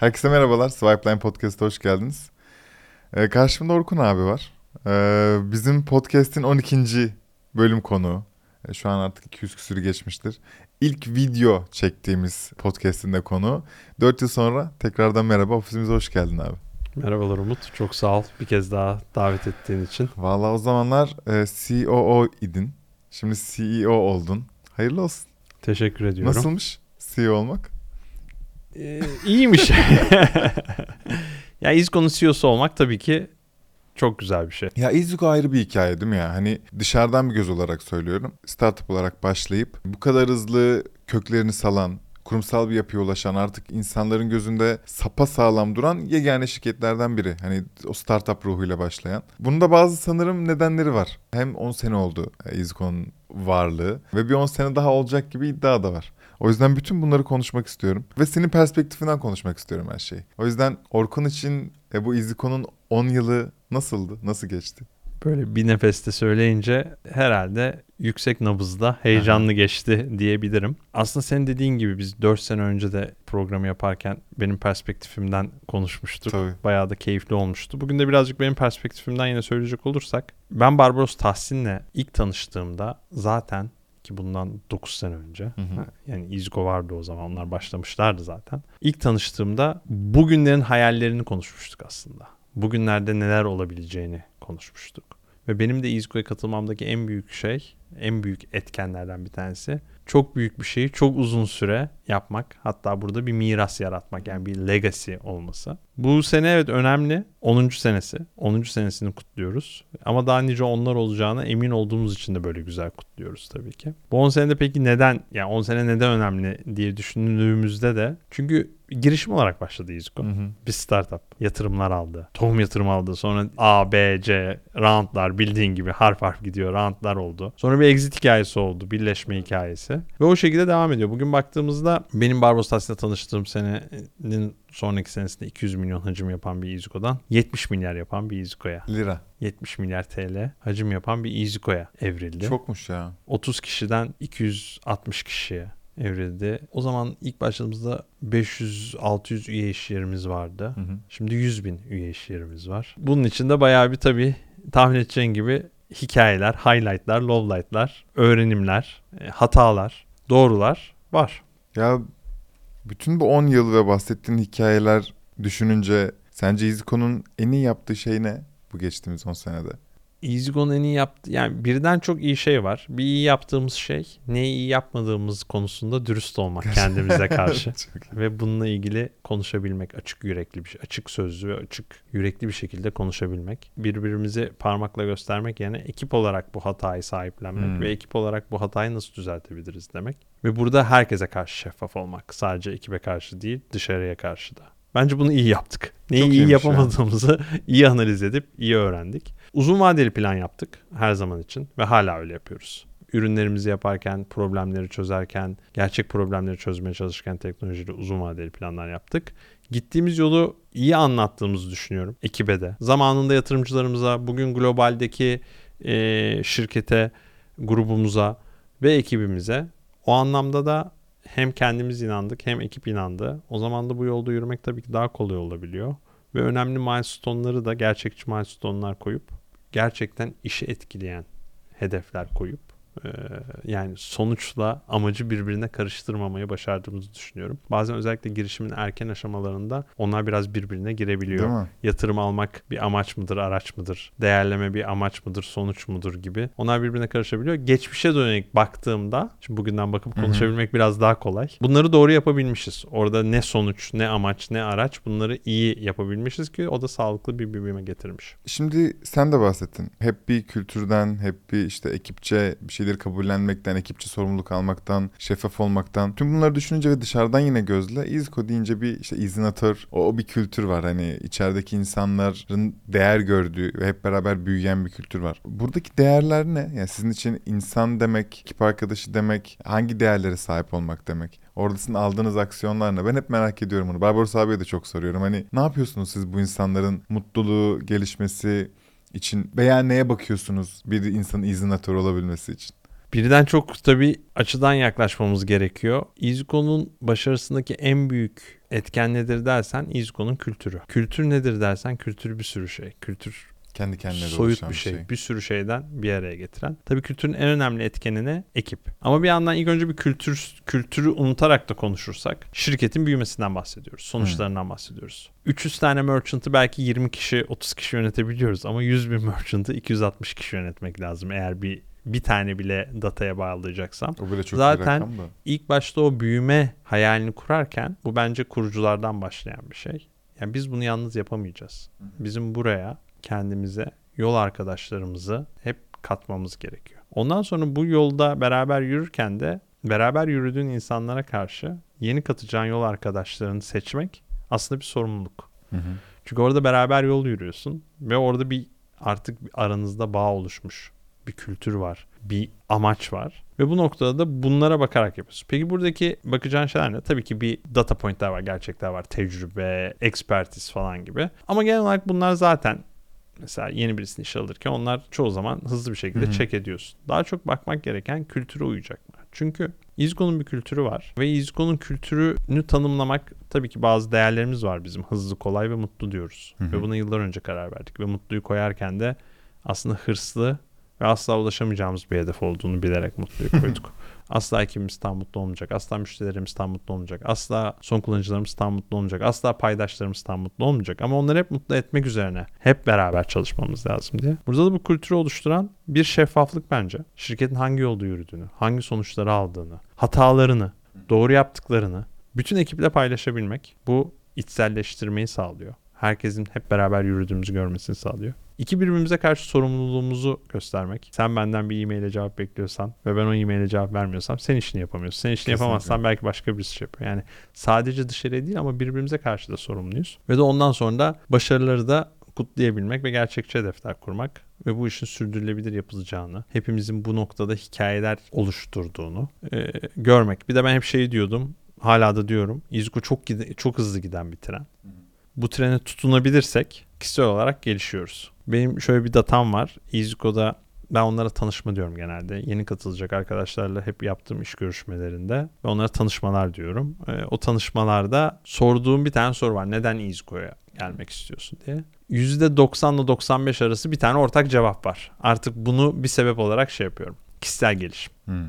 Herkese merhabalar. Swipeline Podcast'a hoş geldiniz. Ee, karşımda Orkun abi var. Ee, bizim podcast'in 12. bölüm konuğu. Ee, şu an artık 200 küsürü geçmiştir. İlk video çektiğimiz podcast'in de konuğu. 4 yıl sonra tekrardan merhaba. Ofisimize hoş geldin abi. Merhabalar Umut. Çok sağ ol bir kez daha davet ettiğin için. Vallahi o zamanlar e, COO idin. Şimdi CEO oldun. Hayırlı olsun. Teşekkür ediyorum. Nasılmış CEO olmak? Ee, iyiymiş. ya İzko'nun CEO'su olmak tabii ki çok güzel bir şey. Ya İzgo ayrı bir hikaye değil mi ya? Hani dışarıdan bir göz olarak söylüyorum. Startup olarak başlayıp bu kadar hızlı köklerini salan, kurumsal bir yapıya ulaşan artık insanların gözünde sapa sağlam duran yegane şirketlerden biri. Hani o startup ruhuyla başlayan. Bunun da bazı sanırım nedenleri var. Hem 10 sene oldu İzgo'nun varlığı ve bir 10 sene daha olacak gibi iddia da var. O yüzden bütün bunları konuşmak istiyorum. Ve senin perspektifinden konuşmak istiyorum her şeyi. O yüzden Orkun için e, bu İziko'nun 10 yılı nasıldı? Nasıl geçti? Böyle bir nefeste söyleyince herhalde yüksek nabızda heyecanlı geçti diyebilirim. Aslında senin dediğin gibi biz 4 sene önce de programı yaparken benim perspektifimden konuşmuştuk. Tabii. Bayağı da keyifli olmuştu. Bugün de birazcık benim perspektifimden yine söyleyecek olursak ben Barbaros Tahsin'le ilk tanıştığımda zaten ki bundan 9 sene önce. Hı hı. Yani İzgo vardı o zaman onlar başlamışlardı zaten. İlk tanıştığımda bugünlerin hayallerini konuşmuştuk aslında. Bugünlerde neler olabileceğini konuşmuştuk. Ve benim de İzgo'ya katılmamdaki en büyük şey, en büyük etkenlerden bir tanesi çok büyük bir şeyi çok uzun süre yapmak. Hatta burada bir miras yaratmak yani bir legacy olması. Bu sene evet önemli. 10. senesi. 10. senesini kutluyoruz. Ama daha nice onlar olacağına emin olduğumuz için de böyle güzel kutluyoruz tabii ki. Bu 10 senede peki neden yani 10 sene neden önemli diye düşündüğümüzde de çünkü girişim olarak başladı Izko. Hı hı. Bir startup. Yatırımlar aldı. Tohum yatırım aldı. Sonra A, B, C roundlar bildiğin gibi harf harf gidiyor. Roundlar oldu. Sonra bir exit hikayesi oldu. Birleşme hikayesi. Ve o şekilde devam ediyor. Bugün baktığımızda benim Barbaros Tahsin'le tanıştığım senenin sonraki senesinde 200 milyon hacim yapan bir Iziko'dan 70 milyar yapan bir Iziko'ya. Lira. 70 milyar TL hacim yapan bir Iziko'ya evrildi. Çokmuş ya. 30 kişiden 260 kişiye evrildi. O zaman ilk başladığımızda 500-600 üye iş yerimiz vardı. Hı hı. Şimdi 100 bin üye iş yerimiz var. Bunun içinde bayağı bir tabii tahmin edeceğin gibi hikayeler, highlightlar, lowlightlar, öğrenimler, e, hatalar, doğrular var. Ya bütün bu 10 yıl ve bahsettiğin hikayeler düşününce sence İziko'nun en iyi yaptığı şey ne bu geçtiğimiz 10 senede? EasyGo'nun en iyi yaptığı yani birden çok iyi şey var. Bir iyi yaptığımız şey neyi iyi yapmadığımız konusunda dürüst olmak kendimize karşı. Ve bununla ilgili konuşabilmek açık yürekli bir şey, açık sözlü ve açık yürekli bir şekilde konuşabilmek. Birbirimizi parmakla göstermek yerine ekip olarak bu hatayı sahiplenmek Hmm. ve ekip olarak bu hatayı nasıl düzeltebiliriz demek. Ve burada herkese karşı şeffaf olmak. Sadece ekibe karşı değil, dışarıya karşı da. Bence bunu iyi yaptık. Neyi Çok iyi yapamadığımızı iyi analiz edip iyi öğrendik. Uzun vadeli plan yaptık her zaman için ve hala öyle yapıyoruz. Ürünlerimizi yaparken, problemleri çözerken, gerçek problemleri çözmeye çalışırken teknolojiyle uzun vadeli planlar yaptık. Gittiğimiz yolu iyi anlattığımızı düşünüyorum ekibe de. Zamanında yatırımcılarımıza, bugün globaldeki eee, şirkete, grubumuza ve ekibimize o anlamda da hem kendimiz inandık hem ekip inandı. O zaman da bu yolda yürümek tabii ki daha kolay olabiliyor. Ve önemli milestone'ları da gerçekçi milestone'lar koyup gerçekten işi etkileyen hedefler koyup yani sonuçla amacı birbirine karıştırmamayı başardığımızı düşünüyorum. Bazen özellikle girişimin erken aşamalarında onlar biraz birbirine girebiliyor yatırım almak bir amaç mıdır, araç mıdır? Değerleme bir amaç mıdır, sonuç mudur gibi. Onlar birbirine karışabiliyor. Geçmişe dönerek baktığımda, şimdi bugünden bakıp konuşabilmek biraz daha kolay. Bunları doğru yapabilmişiz. Orada ne sonuç, ne amaç, ne araç bunları iyi yapabilmişiz ki o da sağlıklı bir birbirine getirmiş. Şimdi sen de bahsettin. Hep bir kültürden, hep bir işte ekipçe bir şeyleri kabullenmekten, ekipçe sorumluluk almaktan, şeffaf olmaktan. Tüm bunları düşününce ve dışarıdan yine gözle İzko deyince bir işte izinatör, o, o bir kültür var. Hani içerideki insanların değer gördüğü ve hep beraber büyüyen bir kültür var. Buradaki değerler ne? Yani sizin için insan demek, ekip arkadaşı demek, hangi değerlere sahip olmak demek? Orada sizin aldığınız aksiyonlar ne? Ben hep merak ediyorum bunu. Barbaros abiye de çok soruyorum. Hani ne yapıyorsunuz siz bu insanların mutluluğu, gelişmesi için veya neye bakıyorsunuz bir insanın izinatör olabilmesi için? Birden çok tabii açıdan yaklaşmamız gerekiyor. İzko'nun başarısındaki en büyük etken nedir dersen İzko'nun kültürü. Kültür nedir dersen kültür bir sürü şey. Kültür Kendi kendine soyut bir şey, Bir sürü şeyden bir araya getiren. Tabii kültürün en önemli etkeni ne? Ekip. Ama bir yandan ilk önce bir kültür kültürü unutarak da konuşursak şirketin büyümesinden bahsediyoruz. Sonuçlarından bahsediyoruz. 300 tane merchant'ı belki 20 kişi, 30 kişi yönetebiliyoruz ama 100 bin merchant'ı 260 kişi yönetmek lazım eğer bir bir tane bile dataya bağlayacaksam. O bile çok Zaten- da. İlk başta o büyüme hayalini kurarken bu bence kuruculardan başlayan bir şey. Yani biz bunu yalnız yapamayacağız. Bizim buraya kendimize, yol arkadaşlarımızı hep katmamız gerekiyor. Ondan sonra bu yolda beraber yürürken de beraber yürüdüğün insanlara karşı yeni katacağın yol arkadaşlarını seçmek aslında bir sorumluluk. Hı hı. Çünkü orada beraber yol yürüyorsun ve orada bir artık aranızda bağ oluşmuş. Bir kültür var, bir amaç var. Ve bu noktada da bunlara bakarak yapıyorsun. Peki buradaki bakacağın şeyler ne? Tabii ki bir data pointler var, gerçekler var, tecrübe, expertise falan gibi. Ama genel olarak bunlar zaten mesela yeni birisini işe alırken onlar çoğu zaman hızlı bir şekilde Hı hı. check ediyorsun. Daha çok bakmak gereken kültüre uyacak mı? Çünkü İzgo'nun bir kültürü var ve İzgo'nun kültürünü tanımlamak tabii ki bazı değerlerimiz var bizim. Hızlı, kolay ve mutlu diyoruz. Hı hı. Ve buna yıllar önce karar verdik ve mutluyu koyarken de aslında hırslı ve asla ulaşamayacağımız bir hedef olduğunu bilerek mutluyu koyduk. asla ekibimiz tam mutlu olmayacak. Asla müşterilerimiz tam mutlu olmayacak. Asla son kullanıcılarımız tam mutlu olmayacak. Asla paydaşlarımız tam mutlu olmayacak. Ama onları hep mutlu etmek üzerine hep beraber çalışmamız lazım diye. Burada da bu kültürü oluşturan bir şeffaflık bence. Şirketin hangi yolda yürüdüğünü, hangi sonuçları aldığını, hatalarını, doğru yaptıklarını bütün ekiple paylaşabilmek bu içselleştirmeyi sağlıyor. Herkesin hep beraber yürüdüğümüzü görmesini sağlıyor. İki birbirimize karşı sorumluluğumuzu göstermek. Sen benden bir e-maile cevap bekliyorsan ve ben o e-maile cevap vermiyorsam sen işini yapamıyorsun. Sen işini Kesinlikle. yapamazsan belki başka birisi şey yapıyor. Yani sadece dışarıya değil ama birbirimize karşı da sorumluyuz. Ve de ondan sonra da başarıları da kutlayabilmek ve gerçekçi hedefler kurmak ve bu işin sürdürülebilir yapılacağını, hepimizin bu noktada hikayeler oluşturduğunu e, görmek. Bir de ben hep şey diyordum, hala da diyorum. İzgo çok gide- çok hızlı giden bir tren. Bu trene tutunabilirsek kişisel olarak gelişiyoruz. Benim şöyle bir datam var. İzgo'da ben onlara tanışma diyorum genelde. Yeni katılacak arkadaşlarla hep yaptığım iş görüşmelerinde ve onlara tanışmalar diyorum. Ee, o tanışmalarda sorduğum bir tane soru var. Neden İzgo'ya gelmek istiyorsun diye. %90 ile 95 arası bir tane ortak cevap var. Artık bunu bir sebep olarak şey yapıyorum. Kişisel gelişim. Hı.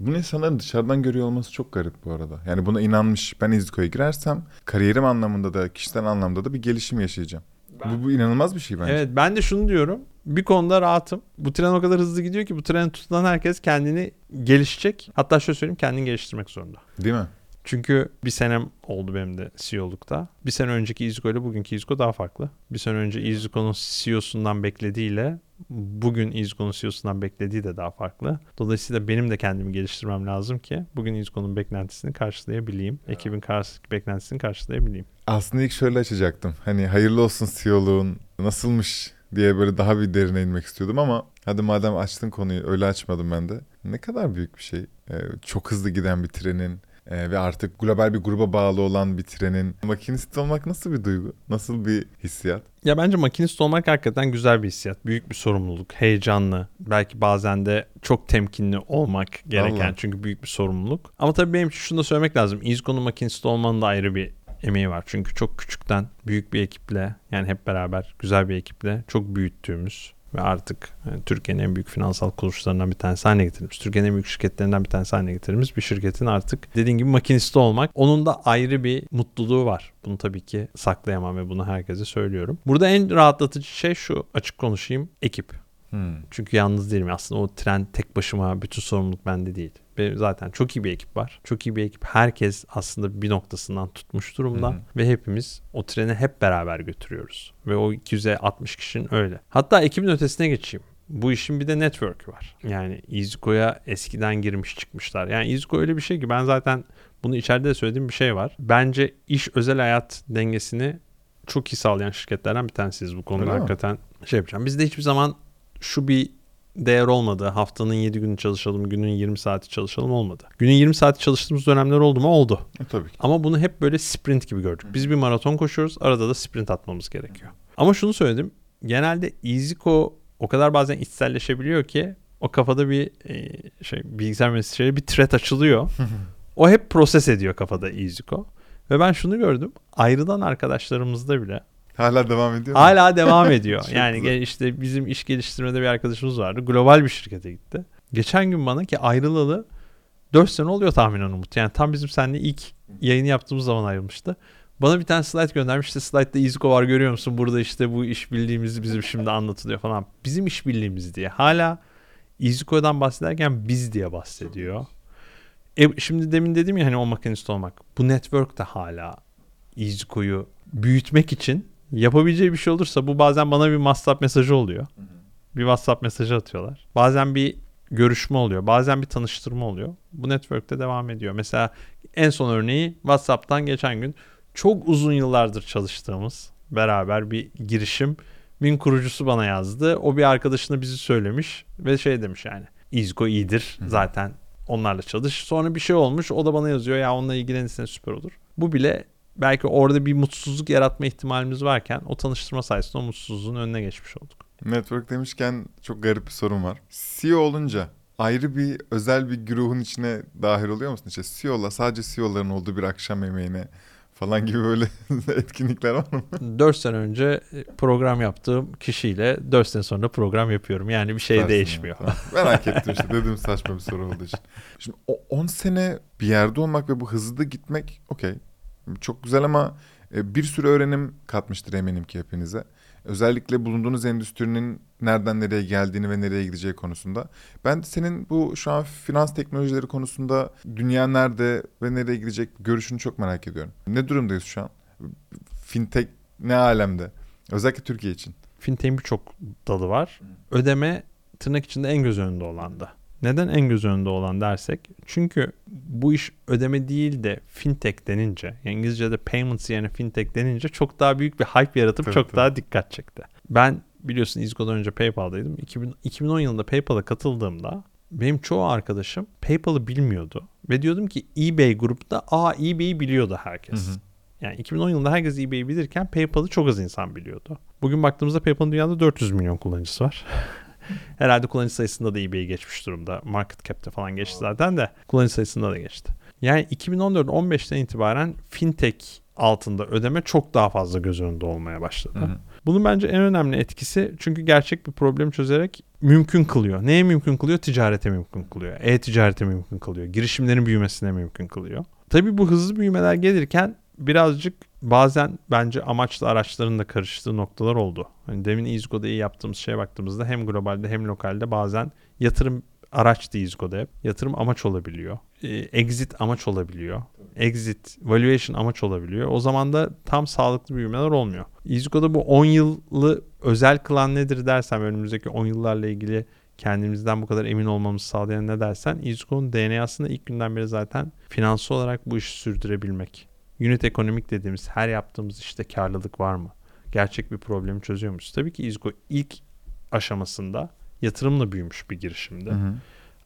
Bunu insanların dışarıdan görüyor olması çok garip bu arada. Yani buna inanmış ben İzko'ya girersem kariyerim anlamında da kişisel anlamda da bir gelişim yaşayacağım. Bu, bu inanılmaz bir şey bence. Evet ben de şunu diyorum. Bir konuda rahatım. Bu tren o kadar hızlı gidiyor ki bu treni tutulan herkes kendini gelişecek. Hatta şöyle söyleyeyim kendini geliştirmek zorunda. Değil mi? Çünkü bir senem oldu benim de CEO'lukta. Bir sene önceki İzgo ile bugünkü İzgo daha farklı. Bir sene önce İzgo'nun CEO'sundan beklediğiyle bugün İzgo'nun CEO'sundan beklediği de daha farklı. Dolayısıyla benim de kendimi geliştirmem lazım ki bugün İzgo'nun beklentisini karşılayabileyim. Ekibin karşı, beklentisini karşılayabileyim. Aslında ilk şöyle açacaktım. Hani hayırlı olsun CEO'luğun nasılmış diye böyle daha bir derine inmek istiyordum ama hadi madem açtın konuyu öyle açmadım ben de. Ne kadar büyük bir şey. Ee, çok hızlı giden bir trenin e, ve artık global bir gruba bağlı olan bir trenin makinist olmak nasıl bir duygu? Nasıl bir hissiyat? Ya bence makinist olmak hakikaten güzel bir hissiyat. Büyük bir sorumluluk, heyecanlı. Belki bazen de çok temkinli olmak gereken Vallahi. çünkü büyük bir sorumluluk. Ama tabii benim şunu da söylemek lazım. İzgo'nun makinist olmanın da ayrı bir emeği var. Çünkü çok küçükten büyük bir ekiple yani hep beraber güzel bir ekiple çok büyüttüğümüz ve artık e, Türkiye'nin en büyük finansal kuruluşlarından bir tanesi haline getirmiş. Türkiye'nin en büyük şirketlerinden bir tanesi haline getirmiş bir şirketin artık dediğin gibi makinisti olmak. Onun da ayrı bir mutluluğu var. Bunu tabii ki saklayamam ve bunu herkese söylüyorum. Burada en rahatlatıcı şey şu açık konuşayım ekip. Hmm. Çünkü yalnız değilim. Aslında o tren tek başıma bütün sorumluluk bende değil. Benim zaten çok iyi bir ekip var. Çok iyi bir ekip. Herkes aslında bir noktasından tutmuş durumda. Hı. Ve hepimiz o treni hep beraber götürüyoruz. Ve o 260 kişinin öyle. Hatta ekibin ötesine geçeyim. Bu işin bir de network'ü var. Yani İzgo'ya eskiden girmiş çıkmışlar. Yani İzgo öyle bir şey ki ben zaten bunu içeride de söylediğim bir şey var. Bence iş özel hayat dengesini çok iyi sağlayan şirketlerden bir tanesiyiz bu konuda Öyle mi? hakikaten şey yapacağım. Bizde hiçbir zaman şu bir değer olmadı. Haftanın 7 günü çalışalım, günün 20 saati çalışalım olmadı. Günün 20 saati çalıştığımız dönemler oldu mu? Oldu. E, tabii ki. Ama bunu hep böyle sprint gibi gördük. Biz bir maraton koşuyoruz, arada da sprint atmamız gerekiyor. Ama şunu söyledim. Genelde EasyCo o kadar bazen içselleşebiliyor ki O kafada bir e, şey bilgisayar mühendisliği bir thread açılıyor. o hep proses ediyor kafada EasyCo. Ve ben şunu gördüm. Ayrılan arkadaşlarımızda bile Hala devam ediyor mu? hala devam ediyor. Yani güzel. işte bizim iş geliştirmede bir arkadaşımız vardı. Global bir şirkete gitti. Geçen gün bana ki ayrılalı 4 sene oluyor tahminen Umut. Yani tam bizim seninle ilk yayını yaptığımız zaman ayrılmıştı. Bana bir tane slide göndermiş. İşte slide'da EasyCo var görüyor musun? Burada işte bu iş bildiğimiz bizim şimdi anlatılıyor falan. Bizim iş bildiğimiz diye. Hala EasyCo'dan bahsederken biz diye bahsediyor. E, şimdi demin dedim ya hani o makinist olmak. Bu network de hala EasyCo'yu büyütmek için yapabileceği bir şey olursa bu bazen bana bir WhatsApp mesajı oluyor. Bir WhatsApp mesajı atıyorlar. Bazen bir görüşme oluyor. Bazen bir tanıştırma oluyor. Bu network'te devam ediyor. Mesela en son örneği WhatsApp'tan geçen gün çok uzun yıllardır çalıştığımız beraber bir girişim Min kurucusu bana yazdı. O bir arkadaşına bizi söylemiş ve şey demiş yani. İzgo iyidir zaten onlarla çalış. Sonra bir şey olmuş o da bana yazıyor ya onunla ilgilenirsen süper olur. Bu bile belki orada bir mutsuzluk yaratma ihtimalimiz varken o tanıştırma sayesinde o mutsuzluğun önüne geçmiş olduk. Network demişken çok garip bir sorun var. CEO olunca ayrı bir özel bir güruhun içine dahil oluyor musun? İşte CEO'la sadece CEO'ların olduğu bir akşam yemeğine falan gibi böyle etkinlikler var mı? 4 sene önce program yaptığım kişiyle 4 sene sonra program yapıyorum. Yani bir şey Dersin değişmiyor. ya, tamam. Merak ettim işte dedim saçma bir soru olduğu için. Şimdi o 10 sene bir yerde olmak ve bu hızlı gitmek okey. Çok güzel ama e, bir sürü öğrenim katmıştır eminim ki hepinize. Özellikle bulunduğunuz endüstrinin nereden nereye geldiğini ve nereye gideceği konusunda. Ben senin bu şu an finans teknolojileri konusunda dünya nerede ve nereye gidecek görüşünü çok merak ediyorum. Ne durumdayız şu an? Fintech ne alemde? Özellikle Türkiye için. Fintech'in birçok dalı var. Ödeme tırnak içinde en göz önünde olan da. Neden en göz önünde olan dersek? Çünkü bu iş ödeme değil de fintech denince, yani İngilizce'de payments yerine fintech denince çok daha büyük bir hype yaratıp Tabii, çok tabii. daha dikkat çekti. Ben biliyorsun İzgo'dan önce PayPal'daydım. 2000, 2010 yılında PayPal'a katıldığımda benim çoğu arkadaşım PayPal'ı bilmiyordu. Ve diyordum ki eBay grupta aa eBay'i biliyordu herkes. Hı hı. Yani 2010 yılında herkes eBay'i bilirken PayPal'ı çok az insan biliyordu. Bugün baktığımızda PayPal'ın dünyada 400 milyon kullanıcısı var. Herhalde kullanıcı sayısında da eBay'i geçmiş durumda. Market cap'te falan geçti zaten de kullanıcı sayısında da geçti. Yani 2014-15'ten itibaren fintech altında ödeme çok daha fazla göz önünde olmaya başladı. Hı hı. Bunun bence en önemli etkisi çünkü gerçek bir problemi çözerek mümkün kılıyor. Neye mümkün kılıyor? Ticarete mümkün kılıyor. E-ticarete mümkün kılıyor. Girişimlerin büyümesine mümkün kılıyor. Tabii bu hızlı büyümeler gelirken birazcık bazen bence amaçla araçların da karıştığı noktalar oldu. Hani demin İzgo'da iyi yaptığımız şeye baktığımızda hem globalde hem lokalde bazen yatırım araçtı İzgo'da hep. Yatırım amaç olabiliyor. Ee, exit amaç olabiliyor. Exit, valuation amaç olabiliyor. O zaman da tam sağlıklı büyümeler olmuyor. İzgo'da bu 10 yıllı özel kılan nedir dersem önümüzdeki 10 yıllarla ilgili kendimizden bu kadar emin olmamızı sağlayan ne dersen İzgo'nun DNA'sında ilk günden beri zaten finansal olarak bu işi sürdürebilmek. Unit ekonomik dediğimiz her yaptığımız işte karlılık var mı? Gerçek bir problemi çözüyor muyuz? Tabii ki İzgo ilk aşamasında yatırımla büyümüş bir girişimdi. Hı hı.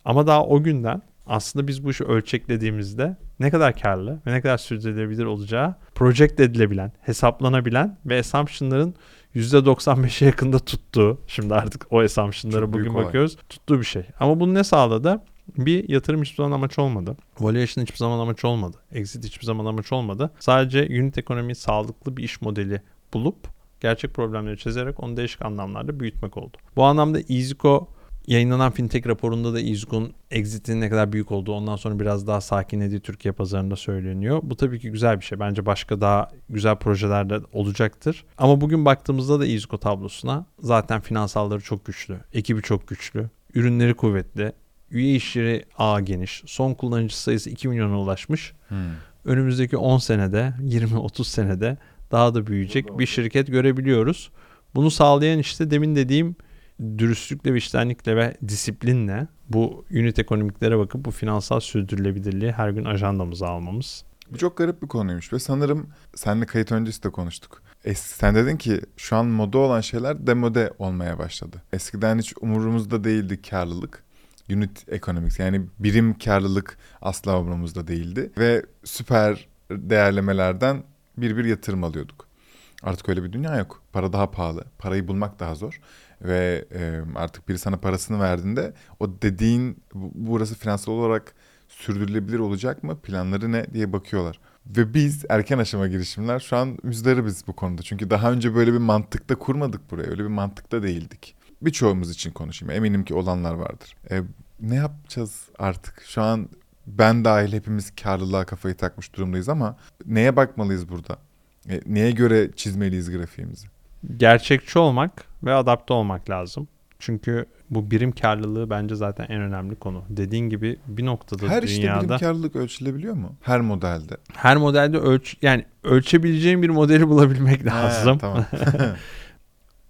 Ama daha o günden aslında biz bu işi ölçeklediğimizde ne kadar karlı ve ne kadar sürdürülebilir olacağı project edilebilen, hesaplanabilen ve assumption'ların %95'e yakında tuttuğu, şimdi artık o assumption'lara bugün olay. bakıyoruz, tuttuğu bir şey. Ama bunu ne sağladı? Bir yatırım hiçbir zaman amaç olmadı. Valuation hiçbir zaman amaç olmadı. Exit hiçbir zaman amaç olmadı. Sadece unit ekonomi sağlıklı bir iş modeli bulup gerçek problemleri çözerek onu değişik anlamlarda büyütmek oldu. Bu anlamda EasyCo yayınlanan fintech raporunda da EasyCo'nun exit'in ne kadar büyük olduğu ondan sonra biraz daha sakinlediği Türkiye pazarında söyleniyor. Bu tabii ki güzel bir şey. Bence başka daha güzel projeler de olacaktır. Ama bugün baktığımızda da EasyCo tablosuna zaten finansalları çok güçlü. Ekibi çok güçlü. Ürünleri kuvvetli. Üye işleri ağı geniş. Son kullanıcı sayısı 2 milyona ulaşmış. Hmm. Önümüzdeki 10 senede, 20-30 senede daha da büyüyecek bir şirket görebiliyoruz. Bunu sağlayan işte demin dediğim dürüstlükle, vicdanlikle ve disiplinle bu unit ekonomiklere bakıp bu finansal sürdürülebilirliği her gün ajandamıza almamız. Bu çok garip bir konuymuş ve sanırım seninle kayıt öncesi de konuştuk. Es sen dedin ki şu an moda olan şeyler demode olmaya başladı. Eskiden hiç umurumuzda değildi karlılık. Unit economics yani birim karlılık asla umurumuzda değildi. Ve süper değerlemelerden bir bir yatırım alıyorduk. Artık öyle bir dünya yok. Para daha pahalı. Parayı bulmak daha zor. ve e, artık biri sana parasını verdiğinde o dediğin bu- burası finansal olarak sürdürülebilir olacak mı? Planları ne diye bakıyorlar. Ve biz erken aşama girişimler şu an müzdaribiz bu konuda. Çünkü daha önce böyle bir mantıkta kurmadık buraya. Öyle bir mantıkta değildik. Birçoğumuz için konuşayım. Eminim ki olanlar vardır. E, ne yapacağız artık? Şu an ben dahil hepimiz karlılığa kafayı takmış durumdayız ama neye bakmalıyız burada? E, neye göre çizmeliyiz grafiğimizi? Gerçekçi olmak ve adapte olmak lazım. Çünkü bu birim karlılığı bence zaten en önemli konu. Dediğin gibi bir noktada Her işte dünyada birim karlılık ölçülebiliyor mu? Her modelde. her modelde ölç yani ölçebileceğin bir modeli bulabilmek lazım. Ha, tamam.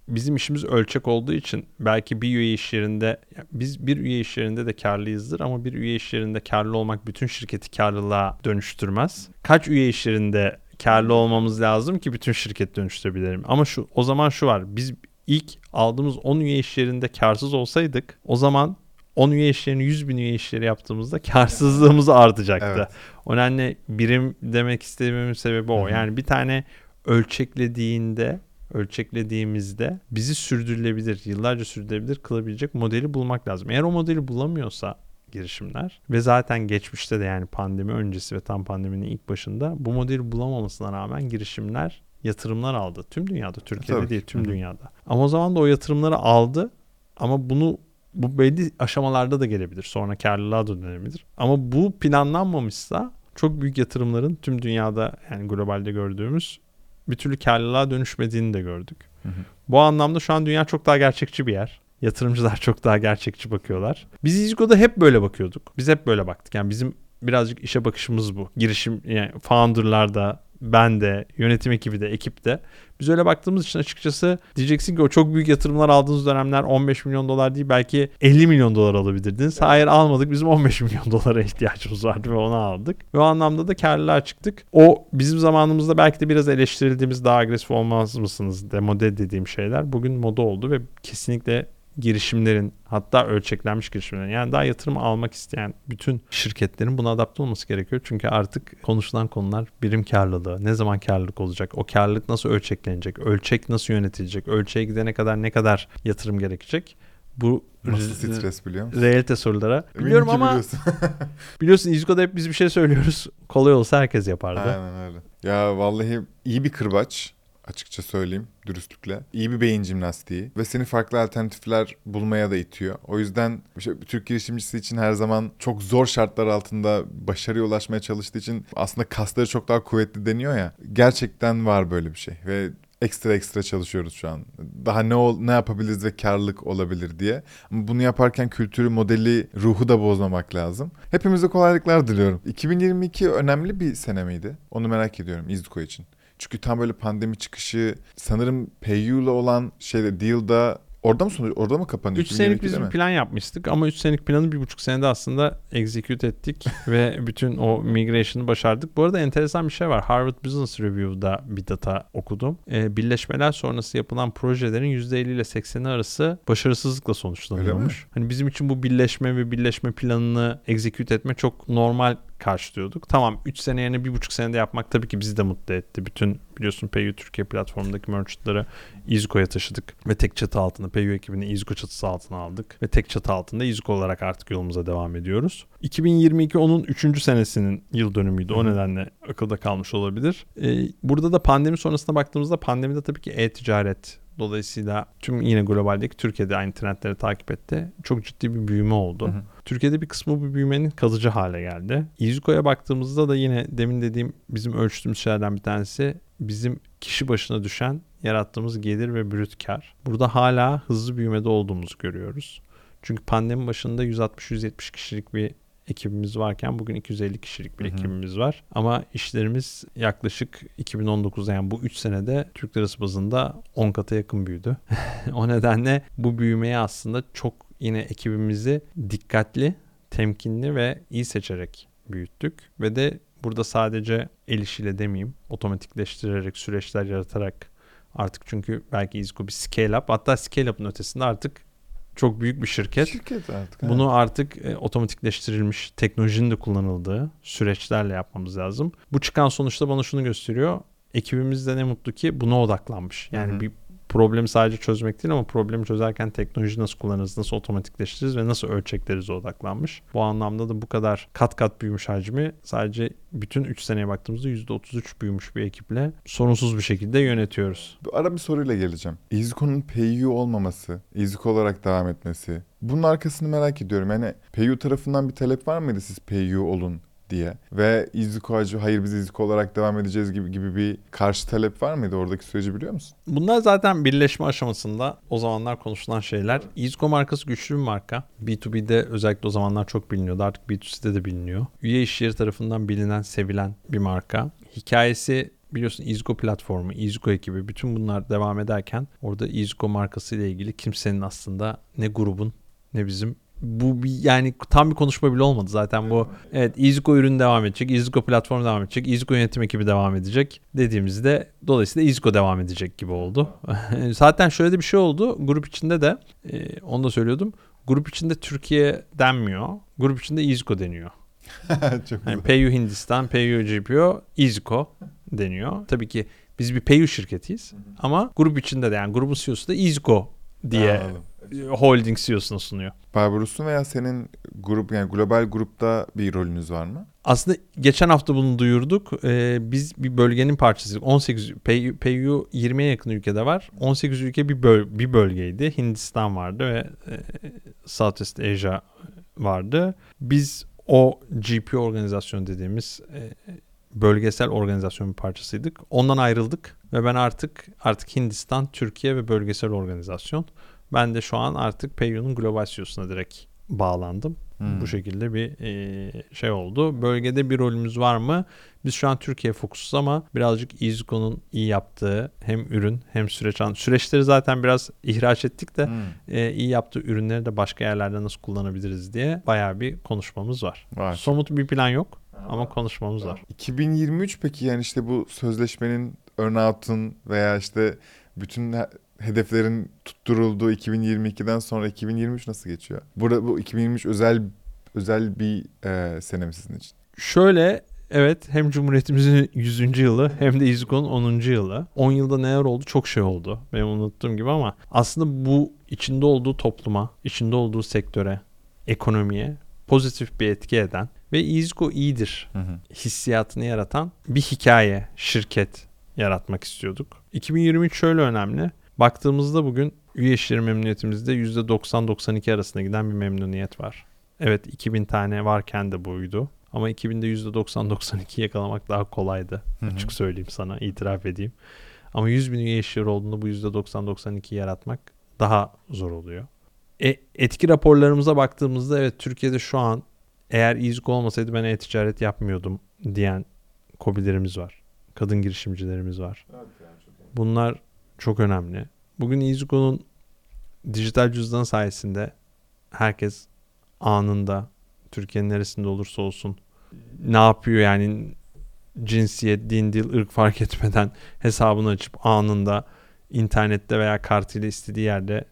Bizim işimiz ölçek olduğu için belki bir üye iş yerinde biz bir üye iş yerinde de karlıyızdır ama bir üye iş yerinde karlı olmak bütün şirketi karlılığa dönüştürmez. Kaç üye iş yerinde karlı olmamız lazım ki bütün şirket dönüştürebilelim. Ama şu o zaman şu var. Biz ilk aldığımız 10 üye iş yerinde karsız olsaydık o zaman 10 üye iş yerini 100 bin üye işleri yaptığımızda karsızlığımız artacaktı. Evet. O nedenle birim demek istediğimin sebebi o. Yani bir tane ölçeklediğinde ölçeklediğimizde bizi sürdürülebilir, yıllarca sürdürülebilir kılabilecek modeli bulmak lazım. Eğer o modeli bulamıyorsa girişimler ve zaten geçmişte de yani pandemi öncesi ve tam pandeminin ilk başında bu modeli bulamamasına rağmen girişimler yatırımlar aldı. Tüm dünyada, Türkiye'de Tabii değil tüm dünyada. Ama o zaman da o yatırımları aldı ama bunu bu belli aşamalarda da gelebilir. Sonra karlılığa da dönebilir. Ama bu planlanmamışsa çok büyük yatırımların tüm dünyada yani globalde gördüğümüz bir türlü karlılığa dönüşmediğini de gördük. Hı hı. Bu anlamda şu an dünya çok daha gerçekçi bir yer. Yatırımcılar çok daha gerçekçi bakıyorlar. Biz İzgo'da hep böyle bakıyorduk. Biz hep böyle baktık. Yani bizim birazcık işe bakışımız bu. Girişim yani founder'larda, ben de, yönetim ekibi de, ekip de. Biz öyle baktığımız için açıkçası diyeceksin ki o çok büyük yatırımlar aldığınız dönemler 15 milyon dolar değil belki 50 milyon dolar alabilirdiniz. Hayır almadık. Bizim 15 milyon dolara ihtiyacımız vardı ve onu aldık. Ve o anlamda da karlılığa çıktık. O bizim zamanımızda belki de biraz eleştirildiğimiz daha agresif olmaz mısınız demode dediğim şeyler bugün moda oldu ve kesinlikle girişimlerin hatta ölçeklenmiş girişimlerin yani daha yatırım almak isteyen bütün şirketlerin buna adapte olması gerekiyor. Çünkü artık konuşulan konular birim karlılığı, ne zaman karlılık olacak, o karlılık nasıl ölçeklenecek, ölçek nasıl yönetilecek, ölçeğe gidene kadar ne kadar yatırım gerekecek. Bu Nasıl re- stres biliyor musun? realite sorulara. Eminim Biliyorum ama biliyorsun. biliyorsun İzgo'da hep biz bir şey söylüyoruz. Kolay olsa herkes yapardı. Aynen öyle. Ya vallahi iyi bir kırbaç açıkça söyleyeyim dürüstlükle. İyi bir beyin jimnastiği ve seni farklı alternatifler bulmaya da itiyor. O yüzden işte Türk girişimcisi için her zaman çok zor şartlar altında başarıya ulaşmaya çalıştığı için aslında kasları çok daha kuvvetli deniyor ya. Gerçekten var böyle bir şey ve ekstra ekstra çalışıyoruz şu an. Daha ne ol, ne yapabiliriz ve karlılık olabilir diye. Ama bunu yaparken kültürü, modeli, ruhu da bozmamak lazım. Hepimize kolaylıklar diliyorum. 2022 önemli bir sene miydi? Onu merak ediyorum İzduko için. Çünkü tam böyle pandemi çıkışı sanırım PayU'la olan şeyde deal'da orada mı sonuç orada mı kapanıyor? 3 senelik 2022'de biz bir plan yapmıştık ama 3 senelik planı bir buçuk senede aslında execute ettik ve bütün o migration'ı başardık. Bu arada enteresan bir şey var. Harvard Business Review'da bir data okudum. Ee, birleşmeler sonrası yapılan projelerin %50 ile 80'i arası başarısızlıkla sonuçlanıyormuş. Hani bizim için bu birleşme ve birleşme planını execute etme çok normal karşılıyorduk. Tamam 3 sene yerine 1,5 senede yapmak tabii ki bizi de mutlu etti. Bütün biliyorsun PayU Türkiye platformundaki merchantları İzko'ya taşıdık ve tek çatı altında PayU ekibini İzko çatısı altına aldık ve tek çatı altında İzko olarak artık yolumuza devam ediyoruz. 2022 onun 3. senesinin yıl dönümüydü. O nedenle akılda kalmış olabilir. Ee, burada da pandemi sonrasına baktığımızda pandemide tabii ki e-ticaret Dolayısıyla tüm yine globaldeki Türkiye'de aynı trendleri takip etti. Çok ciddi bir büyüme oldu. Hı hı. Türkiye'de bir kısmı bu büyümenin kalıcı hale geldi. İziko'ya baktığımızda da yine demin dediğim bizim ölçtüğümüz şeylerden bir tanesi bizim kişi başına düşen yarattığımız gelir ve brüt kar. Burada hala hızlı büyümede olduğumuzu görüyoruz. Çünkü pandemi başında 160-170 kişilik bir ekibimiz varken bugün 250 kişilik bir Hı hı. ekibimiz var. Ama işlerimiz yaklaşık 2019'da yani bu 3 senede Türk lirası bazında 10 kata yakın büyüdü. o nedenle bu büyümeye aslında çok yine ekibimizi dikkatli, temkinli ve iyi seçerek büyüttük. Ve de burada sadece el işiyle demeyeyim, otomatikleştirerek, süreçler yaratarak artık çünkü belki İzko bir scale up hatta scale up'ın ötesinde artık çok büyük bir şirket. Şirket artık. Bunu artık e, otomatikleştirilmiş teknolojinin de kullanıldığı süreçlerle yapmamız lazım. Bu çıkan sonuçta bana şunu gösteriyor. Ekibimiz de ne mutlu ki buna odaklanmış. Yani Hı hı. bir problemi sadece çözmek değil ama problemi çözerken teknoloji nasıl kullanırız, nasıl otomatikleştiririz ve nasıl ölçekleriz odaklanmış. Bu anlamda da bu kadar kat kat büyümüş hacmi sadece bütün 3 seneye baktığımızda %33 büyümüş bir ekiple sorunsuz bir şekilde yönetiyoruz. Ara bir soruyla geleceğim. EasyCo'nun PayU olmaması, EasyCo olarak devam etmesi. Bunun arkasını merak ediyorum. Yani PayU tarafından bir talep var mıydı siz PayU olun diye? Ve EasyCo acı hayır biz EasyCo olarak devam edeceğiz gibi gibi bir karşı talep var mıydı? Oradaki süreci biliyor musun? Bunlar zaten birleşme aşamasında o zamanlar konuşulan şeyler. Izco markası güçlü bir marka. B2B'de özellikle o zamanlar çok biliniyordu. Artık B2C'de de biliniyor. Üye işleri tarafından bilinen, sevilen bir marka. Hikayesi biliyorsun Izgo platformu, Izgo ekibi bütün bunlar devam ederken orada Izgo markası ile ilgili kimsenin aslında ne grubun ne bizim bu bir yani tam bir konuşma bile olmadı zaten bu. Evet Izgo ürün devam edecek, Izgo platform devam edecek, Izgo yönetim ekibi devam edecek dediğimizde dolayısıyla Izgo devam edecek gibi oldu. zaten şöyle de bir şey oldu. Grup içinde de e, onu da söylüyordum. Grup içinde Türkiye denmiyor. Grup içinde Izgo deniyor. Çok Yani. PayU Hindistan, PayU GPO, Izco deniyor. Tabii ki biz bir PayU şirketiyiz ama grup içinde de yani grubun CEO'su da Izco diye Anladım. Holding CEO'suna sunuyor. Barbaros'un veya senin grup yani global grupta bir rolünüz var mı? Aslında geçen hafta bunu duyurduk. Ee, biz bir bölgenin parçasıyız. 18 PayU, PayU 20'ye yakın ülkede var. 18 ülke bir böl bir bölgeydi. Hindistan vardı ve e, Southeast Asia vardı. Biz o GPO organizasyon dediğimiz e, bölgesel organizasyon bir parçasıydık. Ondan ayrıldık ve ben artık artık Hindistan, Türkiye ve bölgesel organizasyon. Ben de şu an artık PayU'nun global CEO'suna direkt bağlandım. Hmm. Bu şekilde bir e, şey oldu. Bölgede bir rolümüz var mı? Biz şu an Türkiye fokusuz ama birazcık Izgo'nun iyi yaptığı hem ürün hem süreç. an- Süreçleri zaten biraz ihraç ettik de Hmm. e, iyi yaptığı ürünleri de başka yerlerde nasıl kullanabiliriz diye bayağı bir konuşmamız var. Var. Somut bir plan yok ama konuşmamız var. 2023 peki yani işte bu sözleşmenin earnout'un veya işte bütün hedeflerin tutturulduğu 2022'den sonra 2023 nasıl geçiyor? Burada bu 2023 özel özel bir e, sene mi sizin için? Şöyle evet hem Cumhuriyetimizin 100. yılı hem de İzgo'nun 10. yılı. 10 yılda neler oldu? Çok şey oldu. Benim unuttuğum gibi ama aslında bu içinde olduğu topluma, içinde olduğu sektöre, ekonomiye pozitif bir etki eden ve İzgo iyidir Hı hı. hissiyatını yaratan bir hikaye, şirket yaratmak istiyorduk. 2023 şöyle önemli. Baktığımızda bugün üye işleri memnuniyetimizde %90-92 arasında giden bir memnuniyet var. Evet 2000 tane varken de buydu. Ama 2000'de %90-92 yakalamak daha kolaydı. Hı hı. Açık söyleyeyim sana, itiraf edeyim. Ama 100 bin üye işleri olduğunda bu %90-92 yaratmak daha zor oluyor. E, etki raporlarımıza baktığımızda evet Türkiye'de şu an eğer İZGO olmasaydı ben e-ticaret yapmıyordum diyen kobilerimiz var. Kadın girişimcilerimiz var. Bunlar çok önemli. Bugün İZGO'nun dijital cüzdan sayesinde herkes anında Türkiye'nin neresinde olursa olsun ne yapıyor yani cinsiyet, din, dil, ırk fark etmeden hesabını açıp anında internette veya kartıyla istediği yerde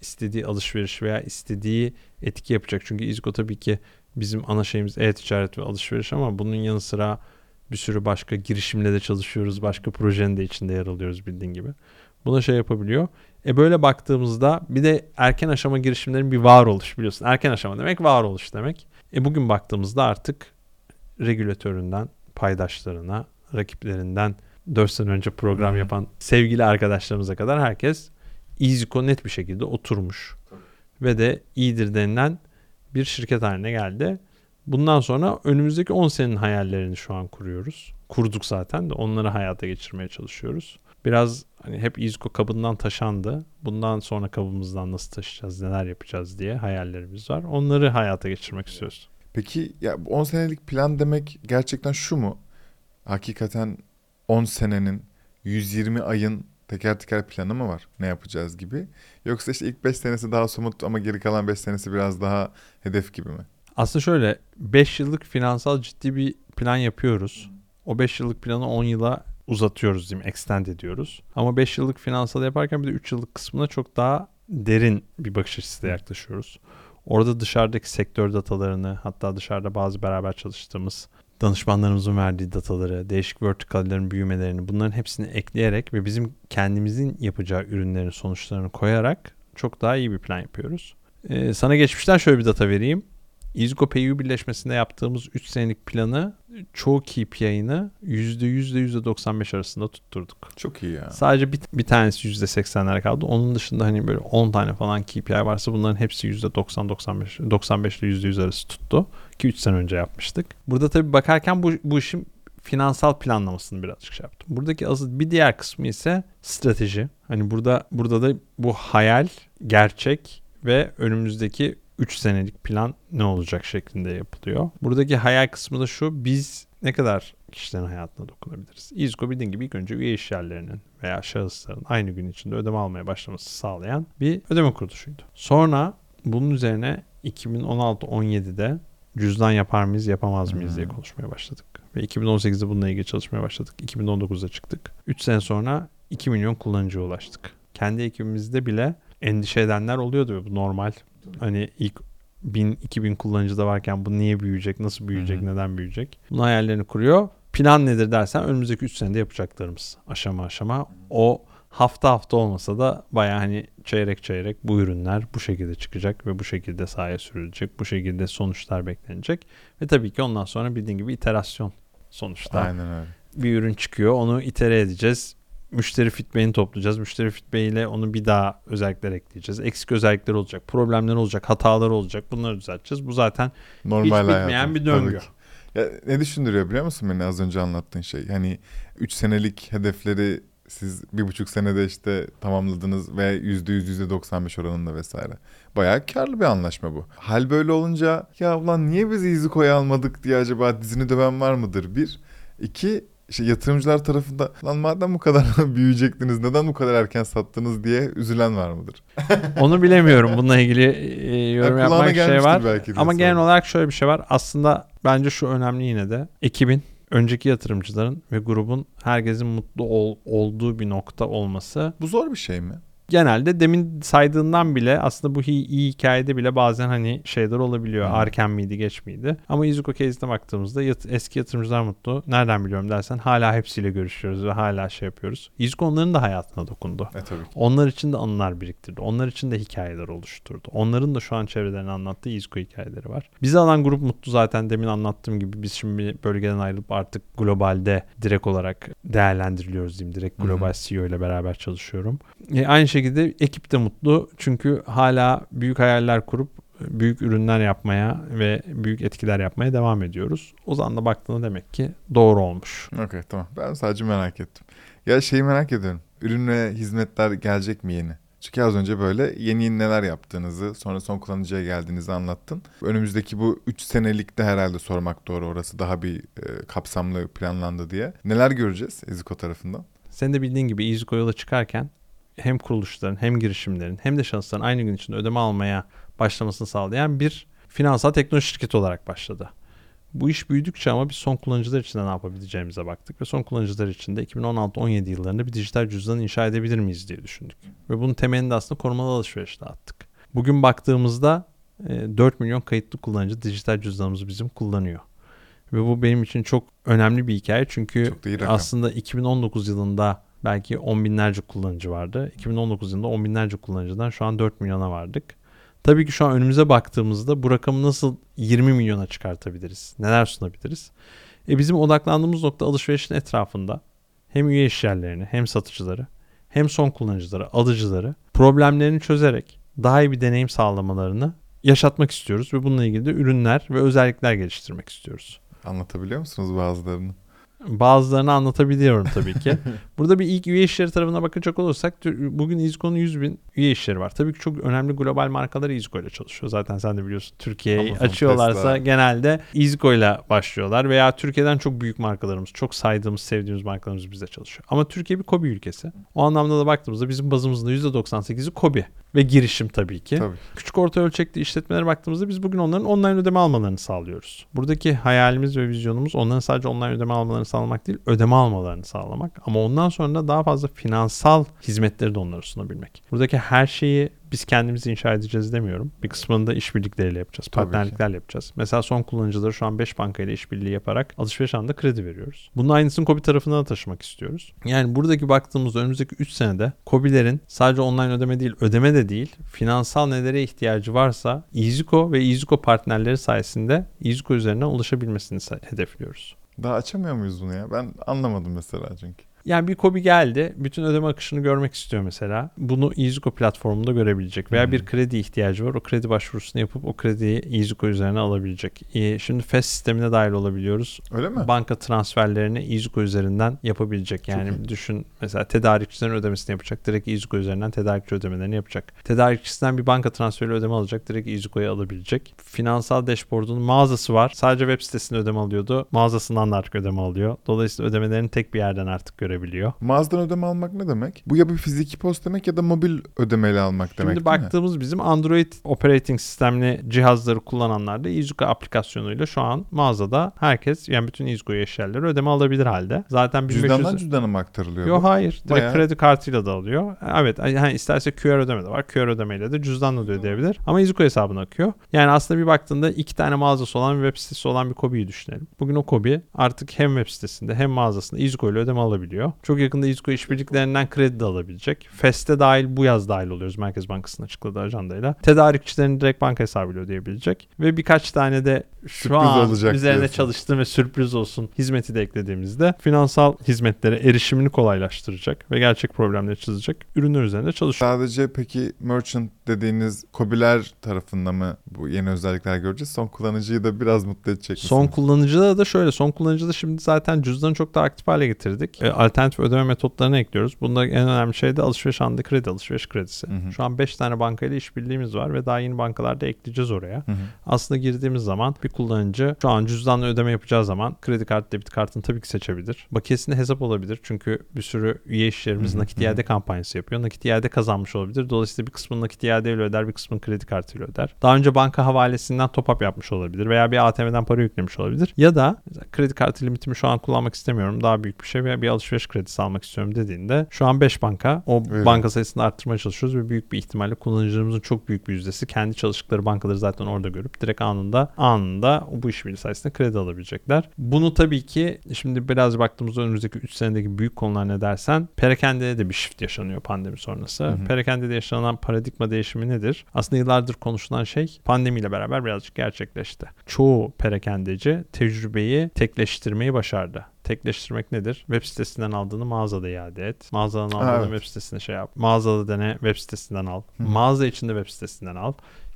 istediği alışveriş veya istediği etki yapacak. Çünkü İzgo tabii ki bizim ana şeyimiz e-ticaret ve alışveriş ama bunun yanı sıra bir sürü başka girişimle de çalışıyoruz. Başka projenin de içinde yer alıyoruz bildiğin gibi. Buna şey yapabiliyor. E böyle baktığımızda bir de erken aşama girişimlerin bir varoluş biliyorsun. Erken aşama demek varoluş demek. E bugün baktığımızda artık regülatöründen paydaşlarına, rakiplerinden 4 sene önce program yapan sevgili arkadaşlarımıza kadar herkes EasyCo net bir şekilde oturmuş. Ve de iyidir denilen bir şirket haline geldi. Bundan sonra önümüzdeki 10 senenin hayallerini şu an kuruyoruz. Kurduk zaten de onları hayata geçirmeye çalışıyoruz. Biraz hani hep İzko kabından taşandı. Bundan sonra kabımızdan nasıl taşıyacağız, neler yapacağız diye hayallerimiz var. Onları hayata geçirmek istiyoruz. Peki ya bu 10 senelik plan demek gerçekten şu mu? Hakikaten 10 senenin 120 ayın teker teker planı mı var? Ne yapacağız gibi? Yoksa işte ilk 5 senesi daha somut ama geri kalan 5 senesi biraz daha hedef gibi mi? Aslında şöyle 5 yıllık finansal ciddi bir plan yapıyoruz. O 5 yıllık planı 10 yıla uzatıyoruz diyeyim, extend ediyoruz. Ama 5 yıllık finansal yaparken bir de 3 yıllık kısmına çok daha derin bir bakış açısıyla yaklaşıyoruz. Orada dışarıdaki sektör datalarını hatta dışarıda bazı beraber çalıştığımız danışmanlarımızın verdiği dataları, değişik vertikallerin büyümelerini bunların hepsini ekleyerek ve bizim kendimizin yapacağı ürünlerin sonuçlarını koyarak çok daha iyi bir plan yapıyoruz. Ee, sana geçmişten şöyle bir data vereyim. İzgo PU birleşmesinde yaptığımız 3 senelik planı çoğu KPI'ını %100 ile %95 arasında tutturduk. Çok iyi ya. Sadece bir, bir tanesi %80'lere kaldı. Onun dışında hani böyle 10 tane falan KPI varsa bunların hepsi %90-95 95 ile %100 arası tuttu. Ki 3 sene önce yapmıştık. Burada tabii bakarken bu, bu işin finansal planlamasını birazcık şey yaptım. Buradaki asıl bir diğer kısmı ise strateji. Hani burada burada da bu hayal, gerçek ve önümüzdeki 3 senelik plan ne olacak şeklinde yapılıyor. Buradaki hayal kısmı da şu. Biz ne kadar kişilerin hayatına dokunabiliriz? İZGO bildiğin gibi ilk önce üye işyerlerinin veya şahısların aynı gün içinde ödeme almaya başlaması sağlayan bir ödeme kuruluşuydu. Sonra bunun üzerine 2016-17'de cüzdan yapar mıyız yapamaz mıyız diye konuşmaya başladık. Ve 2018'de bununla ilgili çalışmaya başladık. 2019'da çıktık. 3 sene sonra 2 milyon kullanıcıya ulaştık. Kendi ekibimizde bile endişe edenler oluyordu. Bu normal. Hani ilk 1000 2000 kullanıcıda varken bu niye büyüyecek, nasıl büyüyecek, Hı hı. neden büyüyecek? Bunun hayallerini kuruyor. Plan nedir dersen önümüzdeki 3 senede yapacaklarımız aşama aşama. O hafta hafta olmasa da baya hani çeyrek çeyrek bu ürünler bu şekilde çıkacak ve bu şekilde sahaya sürülecek. Bu şekilde sonuçlar beklenecek. Ve tabii ki ondan sonra bildiğin gibi iterasyon sonuçta Aynen öyle. bir ürün çıkıyor. Onu itere edeceğiz. Müşteri feedback'ini toplayacağız. Müşteri feedback ile onu bir daha özellikler ekleyeceğiz. Eksik özellikler olacak, problemler olacak, hatalar olacak. Bunları düzelteceğiz. Bu zaten Normal hiç bitmeyen hayatım. bir döngü. Ya ne düşündürüyor biliyor musun beni az önce anlattığın şey? Hani 3 senelik hedefleri siz bir buçuk senede işte tamamladınız ve yüzde yüz yüzde 95 oranında vesaire. Bayağı karlı bir anlaşma bu. Hal böyle olunca ya ulan niye biz İziko'yu almadık diye acaba dizini döven var mıdır? Bir. iki işte yatırımcılar tarafında lan madem bu kadar büyüyecektiniz neden bu kadar erken sattınız diye üzülen var mıdır? Onu bilemiyorum. Bununla ilgili e, yorum Ya kulağına yapmak şey var. belki Ama genel sordum. olarak şöyle bir şey var. Aslında bence şu önemli yine de. Ekibin, önceki yatırımcıların ve grubun herkesin mutlu ol- olduğu bir nokta olması. Bu zor bir şey mi? Genelde demin saydığından bile aslında bu iyi, iyi hikayede bile bazen hani şeyler olabiliyor. Hı. Arken miydi geç miydi? Ama Izuku case'ine baktığımızda yat- eski yatırımcılar mutlu. Nereden biliyorum dersen hala hepsiyle görüşüyoruz ve hala şey yapıyoruz. Izuku onların da hayatına dokundu. E tabii. Onlar için de anılar biriktirdi. Onlar için de hikayeler oluşturdu. Onların da şu an çevrelerini anlattığı Izko hikayeleri var. Bizi alan grup mutlu zaten demin anlattığım gibi biz şimdi bölgeden ayrılıp artık globalde direkt olarak değerlendiriliyoruz diyeyim. Direkt global CEO ile beraber çalışıyorum. E, aynı şekilde ekip de mutlu. Çünkü hala büyük hayaller kurup büyük ürünler yapmaya ve büyük etkiler yapmaya devam ediyoruz. O zaman da baktığında demek ki doğru olmuş. Okey tamam. Ben sadece merak ettim. Ya şeyi merak ediyorum. Ürün ve hizmetler gelecek mi yeni? Çünkü az önce böyle yeni yeni neler yaptığınızı, sonra son kullanıcıya geldiğinizi anlattın. Önümüzdeki bu 3 senelikte herhalde sormak doğru orası daha bir e, kapsamlı planlandı diye. Neler göreceğiz Eziko tarafından? Sen de bildiğin gibi Easyco yola çıkarken hem kuruluşların hem girişimlerin hem de şahısların aynı gün içinde ödeme almaya başlamasını sağlayan bir finansal teknoloji şirketi olarak başladı. Bu iş büyüdükçe ama biz son kullanıcılar için de ne yapabileceğimize baktık ve son kullanıcılar için de 2016-17 yıllarında bir dijital cüzdan inşa edebilir miyiz diye düşündük. Ve bunun temelini de aslında korumalı alışverişte attık. Bugün baktığımızda e, 4 milyon kayıtlı kullanıcı dijital cüzdanımızı bizim kullanıyor. Ve bu benim için çok önemli bir hikaye çünkü aslında 2019 yılında belki 10 binlerce kullanıcı vardı. 2019 yılında 10 binlerce kullanıcıdan şu an 4 milyona vardık. Tabii ki şu an önümüze baktığımızda bu rakamı nasıl 20 milyona çıkartabiliriz? Neler sunabiliriz? E bizim odaklandığımız nokta alışverişin etrafında hem üye işyerlerini hem satıcıları hem son kullanıcıları, alıcıları problemlerini çözerek daha iyi bir deneyim sağlamalarını yaşatmak istiyoruz ve bununla ilgili de ürünler ve özellikler geliştirmek istiyoruz. Anlatabiliyor musunuz bazılarını? Bazılarını anlatabiliyorum tabii ki. Burada bir ilk üye işleri tarafına bakacak olursak bugün İzko'nun 100 bin üye işleri var. Tabii ki çok önemli global markalar İzko ile çalışıyor. Zaten sen de biliyorsun Türkiye'yi açıyorlarsa Tesla. genelde İzko ile başlıyorlar. Veya Türkiye'den çok büyük markalarımız, çok saydığımız, sevdiğimiz markalarımız bizde çalışıyor. Ama Türkiye bir Kobi ülkesi. O anlamda da baktığımızda bizim bazımızın da %98'i Kobi. Ve girişim tabii ki. Tabii. Küçük orta ölçekli işletmelere baktığımızda biz bugün onların online ödeme almalarını sağlıyoruz. Buradaki hayalimiz ve vizyonumuz onların sadece online ödeme almalarını sağlamak değil, ödeme almalarını sağlamak. Ama ondan sonra da daha fazla finansal hizmetleri de onlara sunabilmek. Buradaki her şeyi biz kendimizi inşa edeceğiz demiyorum. Bir kısmını da işbirlikleriyle yapacağız. Tabii ki. Partnerliklerle yapacağız. Mesela son kullanıcıları şu an 5 bankayla işbirliği yaparak alışveriş anında kredi veriyoruz. Bunun aynısını Kobi tarafına da taşımak istiyoruz. Yani buradaki baktığımızda önümüzdeki 3 senede Kobilerin sadece online ödeme değil, ödeme de değil, finansal nelere ihtiyacı varsa EasyCo ve EasyCo partnerleri sayesinde EasyCo üzerinden ulaşabilmesini hedefliyoruz. Daha açamıyor muyuz bunu ya? Ben anlamadım mesela çünkü. Yani bir Kobi geldi, bütün ödeme akışını görmek istiyor mesela. Bunu EasyCo platformunda görebilecek. Veya Hmm. bir kredi ihtiyacı var. O kredi başvurusunu yapıp o krediyi EasyCo üzerine alabilecek. Ee, Şimdi FES sistemine dahil olabiliyoruz. Öyle mi? Banka transferlerini EasyCo üzerinden yapabilecek. Yani düşün mesela tedarikçilerin ödemesini yapacak. Direkt EasyCo üzerinden tedarikçi ödemelerini yapacak. Tedarikçisinden bir banka transferi ödeme alacak. Direkt EasyCo'ya alabilecek. Finansal dashboard'un mağazası var. Sadece web sitesinde ödeme alıyordu. Mağazasından da artık ödeme alıyor. Dolayısıyla ödemelerini tek bir yerden artık görebiliyor. Mağazadan ödeme almak ne demek? Bu ya bir fiziki post demek ya da mobil ödemeyle almak demek Şimdi değil mi? baktığımız bizim Android operating sistemli cihazları kullananlar da EasyCo aplikasyonuyla şu an mağazada herkes yani bütün EasyCo eşyaları ödeme alabilir halde. Zaten 1500 Cüzdandan cüzdana mı aktarılıyor Yok hayır. Direkt Bayağı- kredi kartıyla da alıyor. Evet hani isterse QR ödeme de var. QR ödemeyle de cüzdanla da ödeyebilir. Ama EasyCo hesabına akıyor. Yani aslında bir baktığında iki tane mağazası olan bir web sitesi olan bir Kobi'yi düşünelim. Bugün o Kobi artık hem web sitesinde hem mağazasında EasyCo ile ödeme alabiliyor. Çok yakında EasyCo işbirliklerinden kredi de alabilecek. FES'te dahil bu yaz dahil oluyoruz. Merkez Bankası'nın açıkladığı ajandayla. Tedarikçilerin direkt banka hesabıyla ödeyebilecek. Ve birkaç tane de şu Sürpriz an olacak üzerine diyorsun. çalıştığım ve sürpriz olsun hizmeti de eklediğimizde finansal hizmetlere erişimini kolaylaştıracak ve gerçek problemleri çözecek ürünler üzerinde çalışıyor. Sadece peki merchant dediğiniz kobiler tarafında mı bu yeni özellikler göreceğiz? Son kullanıcıyı da biraz mutlu edecek Son misiniz? kullanıcıda da şöyle son kullanıcıda şimdi zaten cüzdanı çok daha aktif hale getirdik. E, alternatif ödeme metotlarını ekliyoruz. Bunda en önemli şey de alışveriş anında kredi alışveriş kredisi. Hı hı. Şu an 5 tane bankayla işbirliğimiz var ve daha yeni bankalar da ekleyeceğiz oraya. Hı hı. Aslında girdiğimiz zaman bir kullanıcı şu an cüzdanla ödeme yapacağı zaman kredi kartı debit kartını tabii ki seçebilir. Bakiyesinde hesap olabilir. Çünkü bir sürü üye işlerimiz Hı hı, nakit hı. iade kampanyası yapıyor. Nakit iade kazanmış olabilir. Dolayısıyla bir kısmını nakit iadeyle öder, bir kısmını kredi kartıyla öder. Daha önce banka havalesinden top up yapmış olabilir veya bir ATM'den para yüklemiş olabilir. Ya da kredi kartı limitimi şu an kullanmak istemiyorum. Daha büyük bir şey veya bir alışveriş kredisi almak istiyorum dediğinde şu an 5 banka o Öyle. banka sayısını arttırmaya çalışıyoruz ve büyük bir ihtimalle kullanıcılarımızın çok büyük bir yüzdesi kendi çalıştıkları bankaları zaten orada görüp direkt anında anında bu işbirliği sayesinde kredi alabilecekler. Bunu tabii ki şimdi biraz baktığımızda önümüzdeki 3 senedeki büyük konular ne dersen perakendede de bir shift yaşanıyor pandemi sonrası. Hı hı. Perakendede yaşanan paradigma değişimi nedir? Aslında yıllardır konuşulan şey pandemiyle beraber birazcık gerçekleşti. Çoğu perakendeci tecrübeyi tekleştirmeyi başardı. Tekleştirmek nedir? Web sitesinden aldığını mağazada iade et. Mağazadan aldığını evet. web sitesine şey yap. Mağazada dene web sitesinden al. Hı. Mağaza içinde web sitesinden al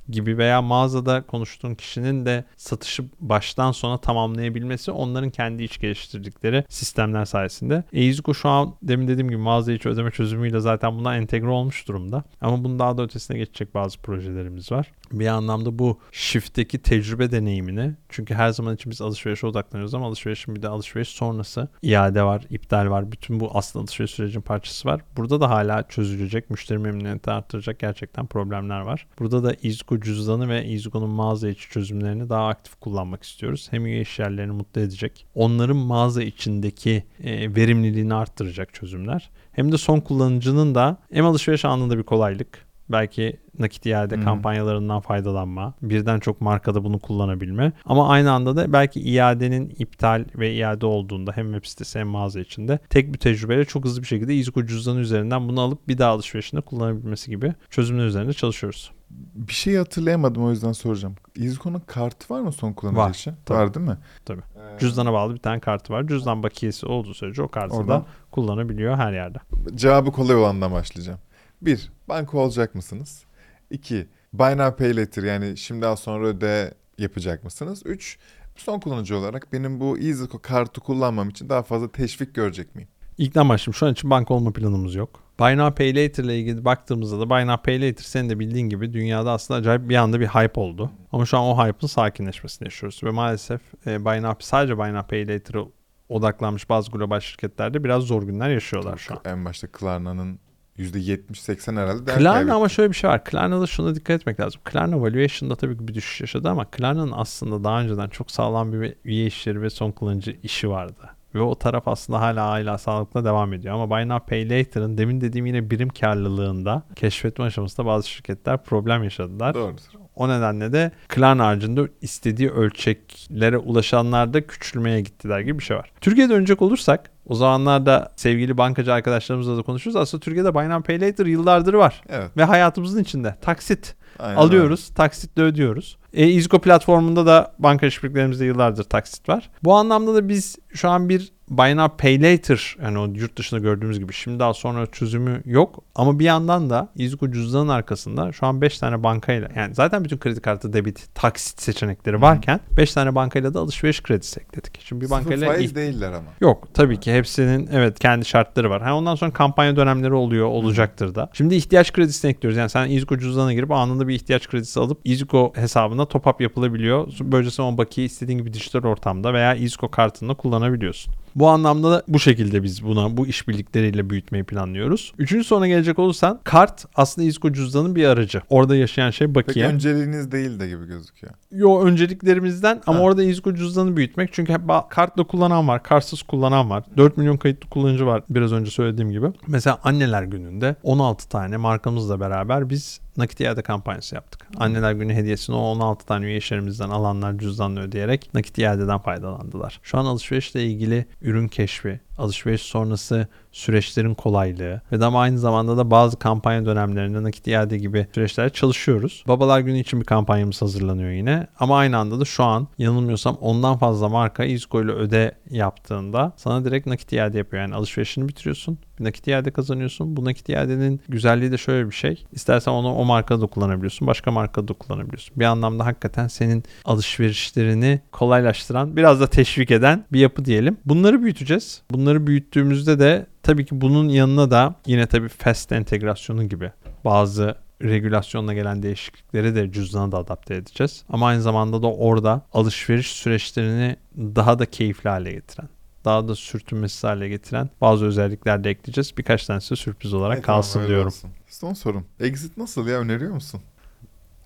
gibi veya mağazada konuştuğun kişinin de satışı baştan sona tamamlayabilmesi onların kendi iç geliştirdikleri sistemler sayesinde. EasyCo şu an demin dediğim gibi mağaza içi ödeme çözümüyle zaten buna entegre olmuş durumda. Ama bunun daha da ötesine geçecek bazı projelerimiz var. Bir anlamda bu shift'teki tecrübe deneyimini çünkü her zaman için biz alışverişe odaklanıyoruz ama alışverişin bir de alışveriş sonrası iade var, iptal var. Bütün bu aslında alışveriş sürecinin parçası var. Burada da hala çözülecek, müşteri memnuniyetini arttıracak gerçekten problemler var. Burada da Cüzdanı ve EasyCo'nun mağaza içi çözümlerini daha aktif kullanmak istiyoruz. Hem üye iş yerlerini mutlu edecek, onların mağaza içindeki e, verimliliğini arttıracak çözümler. Hem de son kullanıcının da hem alışveriş anında bir kolaylık, belki nakit iade hı. kampanyalarından faydalanma, birden çok markada bunu kullanabilme ama aynı anda da belki iadenin iptal ve iade olduğunda hem web sitesi hem mağaza içinde tek bir tecrübeyle çok hızlı bir şekilde EasyCo cüzdanı üzerinden bunu alıp bir daha alışverişinde kullanabilmesi gibi çözümler üzerinde çalışıyoruz. Bir şey hatırlayamadım o yüzden soracağım. EasyCo'nun kartı var mı son kullanıcı Var, için? tabii. Var değil mi? Tabii. Ee, Cüzdana bağlı bir tane kartı var. Cüzdan bakiyesi olduğu sürece o kartı Oradan da kullanabiliyor her yerde. Cevabı kolay olandan başlayacağım. Bir, banka olacak mısınız? İki, buy now pay later yani şimdi az sonra öde yapacak mısınız? Üç, son kullanıcı olarak benim bu EasyCo kartı kullanmam için daha fazla teşvik görecek miyim? İlkten başlayayım. Şu an için banka olma planımız yok. Buy Now Pay Later ile ilgili baktığımızda da Buy Now Pay Later senin de bildiğin gibi dünyada aslında acayip bir anda bir hype oldu. Ama şu an o hype'ın sakinleşmesini yaşıyoruz. Ve maalesef e, Buy Now, sadece Buy Now Pay Later'a odaklanmış bazı global şirketlerde biraz zor günler yaşıyorlar şu an. En başta Klarna'nın %70-80 herhalde değer Klarna kaybetti. ama şöyle bir şey var. Klarna'da şuna dikkat etmek lazım. Klarna valuation'da tabii ki bir düşüş yaşadı ama Klarna'nın aslında daha önceden çok sağlam bir üye işleri ve son kullanıcı işi vardı. Ve o taraf aslında hala hala sağlıklı devam ediyor. Ama Buy Now Pay Later'ın demin dediğim yine birim karlılığında keşfetme aşamasında bazı şirketler problem yaşadılar. Doğrudur. O nedenle de Klarna haricinde istediği ölçeklere ulaşanlar da küçülmeye gittiler gibi bir şey var. Türkiye'ye dönecek olursak o zamanlarda sevgili bankacı arkadaşlarımızla da konuşuruz. Aslında Türkiye'de Buy Now Pay Later yıllardır var. Evet. Ve hayatımızın içinde taksit aynen alıyoruz, taksitle ödüyoruz. E, İzgo platformunda da banka işbirliklerimizde yıllardır taksit var. Bu anlamda da biz şu an bir Buy Now Pay Later yani o yurt dışında gördüğümüz gibi şimdi daha sonra çözümü yok. Ama bir yandan da İzgo cüzdanın arkasında şu an 5 tane bankayla yani zaten bütün kredi kartı debit taksit seçenekleri varken 5 tane bankayla da alışveriş kredisi ekledik. Şimdi bir Sıfır bankayla faiz ilk- değiller ama. Yok tabii ki hepsinin evet kendi şartları var. Ha, ondan sonra kampanya dönemleri oluyor olacaktır da. Şimdi ihtiyaç kredisine ekliyoruz. Yani sen İzgo cüzdanına girip anında bir ihtiyaç kredisi alıp İzgo hesabına top up yapılabiliyor. Böylece sen o bakiye istediğin gibi dijital ortamda veya İzgo kartında kullanabiliyorsun. Bu anlamda da bu şekilde biz buna bu işbirlikleriyle büyütmeyi planlıyoruz. Üçüncü soruna gelecek olursan kart aslında İzgo cüzdanın bir aracı. Orada yaşayan şey bakiye. önceliğiniz değil de gibi gözüküyor. Yo önceliklerimizden ama Ha. orada İzgo cüzdanı büyütmek. Çünkü hep kartla kullanan var, kartsız kullanan var. 4 milyon kayıtlı kullanıcı var biraz önce söylediğim gibi. Mesela anneler gününde 16 tane markamızla beraber biz nakit iade kampanyası yaptık. Anneler günü hediyesini o 16 tane üye işlerimizden alanlar cüzdanla ödeyerek nakit iadeden faydalandılar. Şu an alışverişle ilgili ürün keşfi, alışveriş sonrası süreçlerin kolaylığı ve ama aynı zamanda da bazı kampanya dönemlerinde nakit iade gibi süreçler çalışıyoruz. Babalar günü için bir kampanyamız hazırlanıyor yine ama aynı anda da şu an yanılmıyorsam ondan fazla marka İzgo ile öde yaptığında sana direkt nakit iade yapıyor. Yani alışverişini bitiriyorsun bir nakit iade kazanıyorsun. Bu nakit iadenin güzelliği de şöyle bir şey. İstersen onu o markada da kullanabiliyorsun. Başka markada da kullanabiliyorsun. Bir anlamda hakikaten senin alışverişlerini kolaylaştıran, biraz da teşvik eden bir yapı diyelim. Bunları büyüteceğiz. Bunları büyüttüğümüzde de tabii ki bunun yanına da yine tabii fast entegrasyonu gibi bazı regülasyonla gelen değişiklikleri de cüzdana da adapte edeceğiz. Ama aynı zamanda da orada alışveriş süreçlerini daha da keyifli hale getiren daha da sürtünmesiz hale getiren bazı özellikler de ekleyeceğiz. Birkaç tanesi de sürpriz olarak Evet, tamam, kalsın öyle diyorum. olsun. Son sorum. Exit nasıl ya öneriyor musun?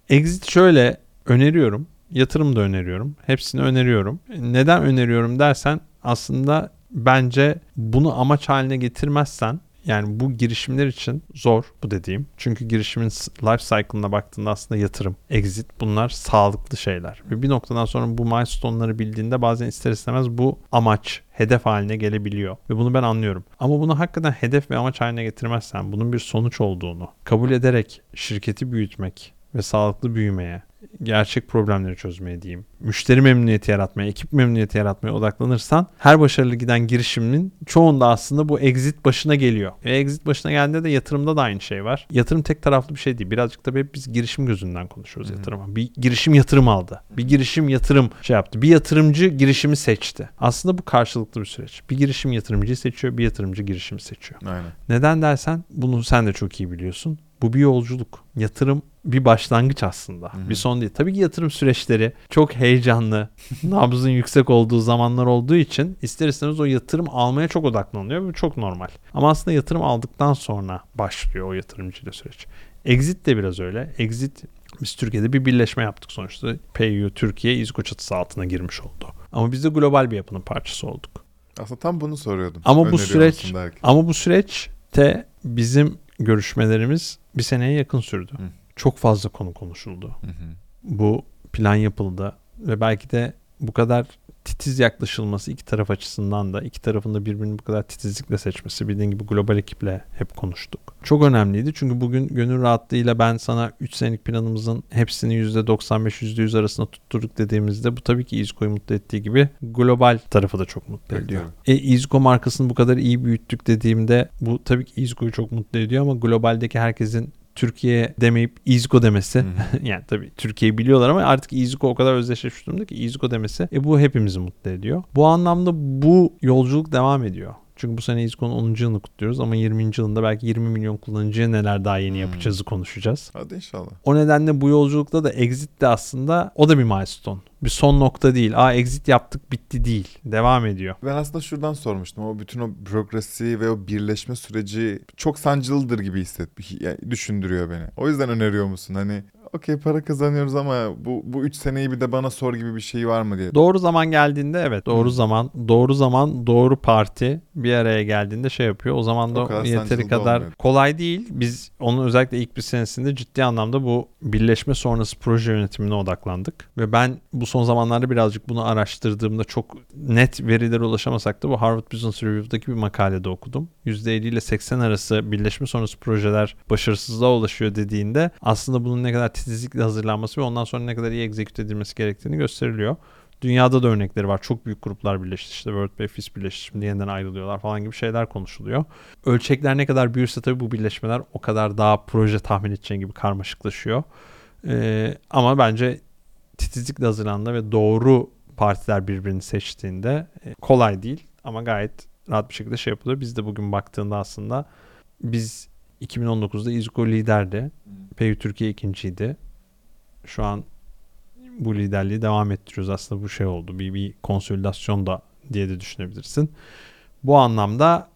Exit şöyle öneriyorum. Yatırım da öneriyorum. Hepsini öneriyorum. Neden öneriyorum dersen aslında bence bunu amaç haline getirmezsen yani bu girişimler için zor bu dediğim. Çünkü girişimin life cycle'ına baktığında aslında yatırım, exit bunlar sağlıklı şeyler. Ve bir noktadan sonra bu milestone'ları bildiğinde bazen ister istemez bu amaç, hedef haline gelebiliyor. Ve bunu ben anlıyorum. Ama bunu hakikaten hedef ve amaç haline getirmezsen, bunun bir sonuç olduğunu kabul ederek şirketi büyütmek ve sağlıklı büyümeye, gerçek problemleri çözmeye diyeyim, müşteri memnuniyeti yaratmaya, ekip memnuniyeti yaratmaya odaklanırsan her başarılı giden girişimin çoğunda aslında bu exit başına geliyor. Ve exit başına geldiğinde de yatırımda da aynı şey var. Yatırım tek taraflı bir şey değil. Birazcık da hep biz girişim gözünden konuşuyoruz yatırıma. Bir girişim yatırım aldı. Bir girişim yatırım şey yaptı. Bir yatırımcı girişimi seçti. Aslında bu karşılıklı bir süreç. Bir girişim yatırımcıyı seçiyor, bir yatırımcı girişimi seçiyor. Aynen. Neden dersen bunu sen de çok iyi biliyorsun. Bu bir yolculuk. Yatırım bir başlangıç aslında. Hı hı. Bir son değil. Tabii ki yatırım süreçleri çok heyecanlı, nabzın yüksek olduğu zamanlar olduğu için ister istemez o yatırım almaya çok odaklanıyor bu çok normal. Ama aslında yatırım aldıktan sonra başlıyor o yatırımcıyla süreç. Exit de biraz öyle. Exit biz Türkiye'de bir birleşme yaptık sonuçta. PayU Türkiye İzgo çatısı altına girmiş oldu. Ama biz de global bir yapının parçası olduk. Aslında tam bunu soruyordum. Ama bu süreç-. Ama bu süreçte bizim görüşmelerimiz bir seneye yakın sürdü. Hı. Çok fazla konu konuşuldu. Hı hı. Bu plan yapıldı ve belki de bu kadar titiz yaklaşılması iki taraf açısından da iki tarafın da birbirini bu kadar titizlikle seçmesi bildiğin gibi global ekiple hep konuştuk. Çok önemliydi çünkü bugün gönül rahatlığıyla ben sana 3 senelik planımızın hepsini %95-%100 arasında tutturduk dediğimizde bu tabii ki İzko'yu mutlu ettiği gibi global tarafı da çok mutlu Evet, ediyor. E İzko markasını bu kadar iyi büyüttük dediğimde bu tabii ki İzko'yu çok mutlu ediyor ama globaldeki herkesin Türkiye demeyip İzgo demesi yani tabii Türkiye'yi biliyorlar ama artık İzgo o kadar özdeşleşmiş durumda ki İzgo demesi e bu hepimizi mutlu ediyor. Bu anlamda bu yolculuk devam ediyor. Çünkü bu sene İzgo'nun 10. yılını kutluyoruz ama 20. yılında belki 20 milyon kullanıcıya neler daha yeni Hmm. yapacağızı konuşacağız. Hadi inşallah. O nedenle bu yolculukta da exit de aslında o da bir milestone. Bir son nokta değil. Aa exit yaptık bitti değil. Devam ediyor. Ben aslında şuradan sormuştum. O bütün o bürokrasi ve o birleşme süreci çok sancılıdır gibi hisset, yani düşündürüyor beni. O yüzden öneriyor musun? Hani okey para kazanıyoruz ama bu bu 3 seneyi bir de bana sor gibi bir şey var mı diye. Doğru zaman geldiğinde evet doğru Hmm. zaman doğru zaman doğru parti bir araya geldiğinde şey yapıyor. O zaman da O kadar yeteri kadar olmuyor. kolay değil. Biz onun özellikle ilk bir senesinde ciddi anlamda bu birleşme sonrası proje yönetimine odaklandık. Ve ben bu son zamanlarda birazcık bunu araştırdığımda çok net verilere ulaşamasak da bu Harvard Business Review'daki bir makalede okudum. %50 ile 80 arası birleşme sonrası projeler başarısızlığa ulaşıyor dediğinde aslında bunun ne kadar titizlikle hazırlanması ve ondan sonra ne kadar iyi egzeküt edilmesi gerektiğini gösteriliyor. Dünyada da örnekleri var. Çok büyük gruplar birleşti. İşte World Bay FIS birleşti. Şimdi yeniden ayrılıyorlar falan gibi şeyler konuşuluyor. Ölçekler ne kadar büyürse tabii bu birleşmeler o kadar daha proje tahmin edeceğin gibi karmaşıklaşıyor. Ee, ama bence titizlikle hazırlandığında ve doğru partiler birbirini seçtiğinde e, kolay değil ama gayet rahat bir şekilde şey yapılıyor. Biz de bugün baktığında aslında biz 2019'da İzko liderdi. PYU Türkiye ikinciydi. Şu an bu liderliği devam ettiriyoruz. Aslında bu şey oldu. Bir, bir konsolidasyon da diye de düşünebilirsin. Bu anlamda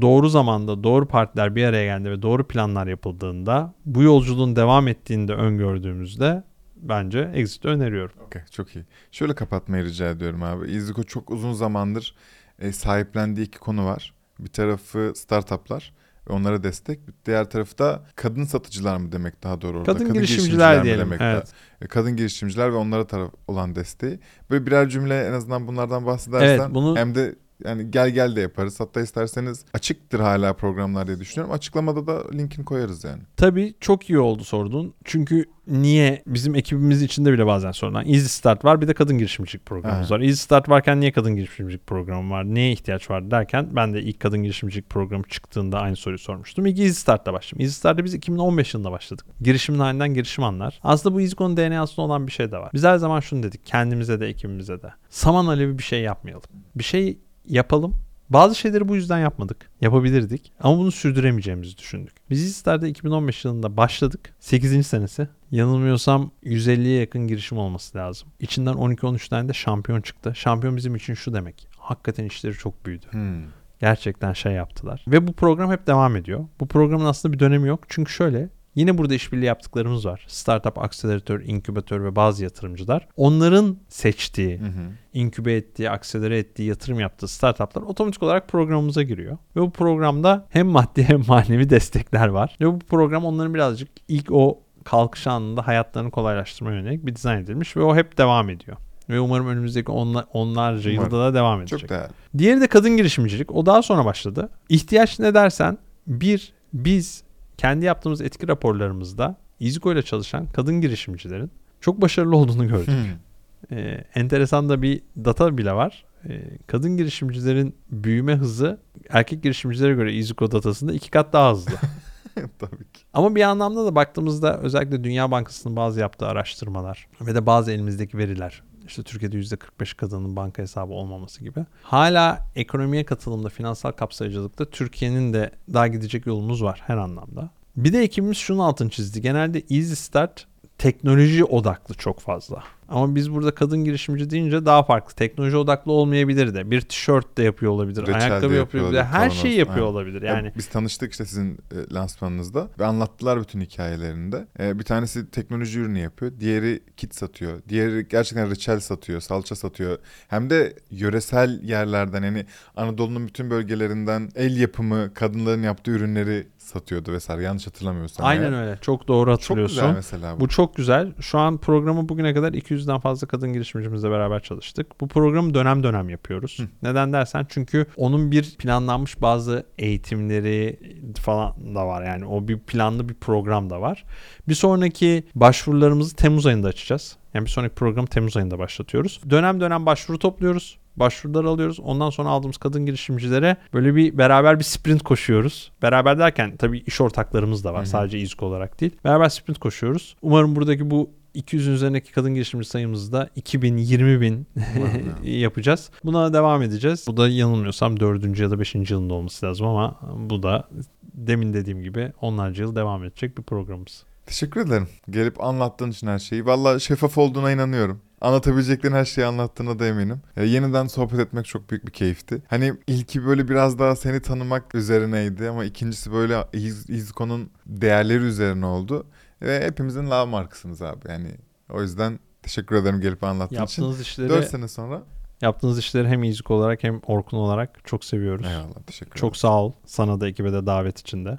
doğru zamanda doğru partiler bir araya geldi ve doğru planlar yapıldığında bu yolculuğun devam ettiğinde öngördüğümüzde bence exit öneriyorum. Okey çok iyi. Şöyle kapatmayı rica ediyorum abi. İzliko çok uzun zamandır e, sahiplendiği iki konu var. Bir tarafı startuplar onlara destek. Diğer tarafı da kadın satıcılar mı demek daha doğru orada? Kadın, girişimciler, mi diyelim. demek daha- Evet. E, Kadın girişimciler ve onlara taraf olan desteği. Böyle birer cümle en azından bunlardan bahsedersen Evet, bunu- hem de yani gel gel de yaparız. Hatta isterseniz açıktır hala programlar diye düşünüyorum. Açıklamada da linkini koyarız yani. Tabii çok iyi oldu sordun. Çünkü niye bizim ekibimiz içinde bile bazen sorulan Easy Start var bir de kadın girişimcilik programımız var. Easy Start varken niye kadın girişimcilik programı var? Neye ihtiyaç var derken ben de ilk kadın girişimcilik programı çıktığında aynı soruyu sormuştum. İlk Easy Start'ta başladım. Easy Start'ta biz 2015 yılında başladık. Girişimin halinden girişim anlar. Aslında bu EasyCo'nun DNA'sında olan bir şey de var. Biz her zaman şunu dedik kendimize de ekibimize de. Saman alevi bir şey yapmayalım. Bir şey yapalım. Bazı şeyleri bu yüzden yapmadık. Yapabilirdik ama bunu sürdüremeyeceğimizi düşündük. Biz İstar'da 2015 yılında başladık. 8. senesi. Yanılmıyorsam 150'ye yakın girişim olması lazım. İçinden 12-13 tane de şampiyon çıktı. Şampiyon bizim için şu demek. Hakikaten işleri çok büyüdü. Hmm. Gerçekten şey yaptılar. Ve bu program hep devam ediyor. Bu programın aslında bir dönemi yok. Çünkü şöyle Yine burada işbirliği yaptıklarımız var. Startup, akseleratör, inkübatör ve bazı yatırımcılar. Onların seçtiği, Hı hı. inkübe ettiği, akselere ettiği, yatırım yaptığı startuplar otomatik olarak programımıza giriyor. Ve bu programda hem maddi hem manevi destekler var. Ve bu program onların birazcık ilk o kalkış anında hayatlarını kolaylaştırmaya yönelik bir dizayn edilmiş ve o hep devam ediyor. Ve umarım önümüzdeki onla, onlarca Umarım. yılda da devam edecek. Çok değerli. Diğeri de kadın girişimcilik. O daha sonra başladı. İhtiyaç ne dersen bir biz kendi yaptığımız etki raporlarımızda İzgo ile çalışan kadın girişimcilerin çok başarılı olduğunu gördük. Hmm. Ee, enteresan da bir data bile var. Ee, kadın girişimcilerin büyüme hızı erkek girişimcilere göre İzgo datasında iki kat daha hızlı. Tabii ki. Ama bir anlamda da baktığımızda özellikle Dünya Bankası'nın bazı yaptığı araştırmalar ve de bazı elimizdeki veriler işte Türkiye'de %45 kadının banka hesabı olmaması gibi. Hala ekonomiye katılımda, finansal kapsayıcılıkta Türkiye'nin de daha gidecek yolumuz var her anlamda. Bir de ekibimiz şunun altını çizdi. Genelde Easy Start teknoloji odaklı çok fazla. Ama biz burada kadın girişimci deyince daha farklı. Teknoloji odaklı olmayabilir de. Bir tişört de yapıyor olabilir. Reçel ayakkabı yapıyor olabilir. Her şeyi yapıyor Aynen. olabilir. Ya Yani biz tanıştık işte sizin e, lansmanınızda ve anlattılar bütün hikayelerinde. E, bir tanesi teknoloji ürünü yapıyor. Diğeri kit satıyor. Diğeri gerçekten reçel satıyor, salça satıyor. Hem de yöresel yerlerden yani Anadolu'nun bütün bölgelerinden el yapımı kadınların yaptığı ürünleri satıyordu vesaire. Yanlış hatırlamıyorsam. aynen eğer. öyle. Çok doğru Çok hatırlıyorsun. güzel mesela bu. Bu çok güzel. Şu an programı bugüne kadar 200'den fazla kadın girişimcimizle beraber çalıştık. Bu programı dönem dönem yapıyoruz. Hı. Neden dersen çünkü onun bir planlanmış bazı eğitimleri falan da var. Yani o bir planlı bir program da var. Bir sonraki başvurularımızı Temmuz ayında açacağız. Yani bir sonraki programı Temmuz ayında başlatıyoruz. Dönem dönem başvuru topluyoruz. Başvuruları alıyoruz. Ondan sonra aldığımız kadın girişimcilere böyle bir beraber bir sprint koşuyoruz. Beraber derken tabii iş ortaklarımız da var. Hı hı. Sadece İZKO olarak değil. Beraber sprint koşuyoruz. Umarım buradaki bu 200'ün üzerindeki kadın girişimci sayımızı da 2000 20 bin yapacağız. Buna devam edeceğiz. Bu da yanılmıyorsam 4. ya da 5. yılında olması lazım ama bu da demin dediğim gibi onlarca yıl devam edecek bir programımız. Teşekkür ederim. Gelip anlattığın için her şeyi. Valla şeffaf olduğuna inanıyorum. Anlatabileceklerin her şeyi anlattığına da eminim. E, yeniden sohbet etmek çok büyük bir keyifti. Hani ilki böyle biraz daha seni tanımak üzerineydi ama ikincisi böyle İz- İzko'nun değerleri üzerine oldu. Ve hepimizin lav markasınız abi. Yani o yüzden teşekkür ederim gelip anlattığın için. Yaptığınız işleri 4 sene sonra. yaptığınız işleri hem İzik olarak hem Orkun olarak çok seviyoruz. Eyvallah teşekkür ederim. Çok sağ ol. Sana da ekibe de davet için de.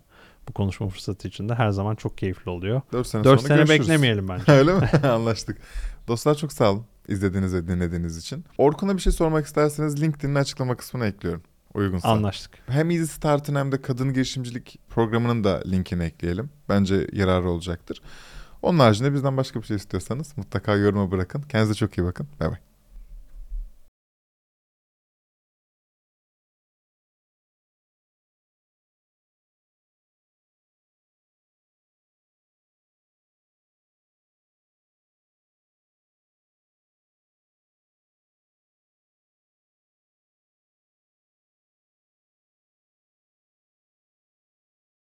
Bu konuşma fırsatı için de her zaman çok keyifli oluyor. 4 sene 4 sonra sene görüşürüz. beklemeyelim bence. Öyle mi? Anlaştık. Dostlar çok sağ olun izlediğiniz ve dinlediğiniz için. Orkun'a bir şey sormak isterseniz LinkedIn'in açıklama kısmına ekliyorum. Uygunsa. Anlaştık. Hem Easy Start'ın hem de kadın girişimcilik programının da linkini ekleyelim. Bence yararı olacaktır. Onun haricinde bizden başka bir şey istiyorsanız mutlaka yoruma bırakın. Kendinize çok iyi bakın. Bay bay.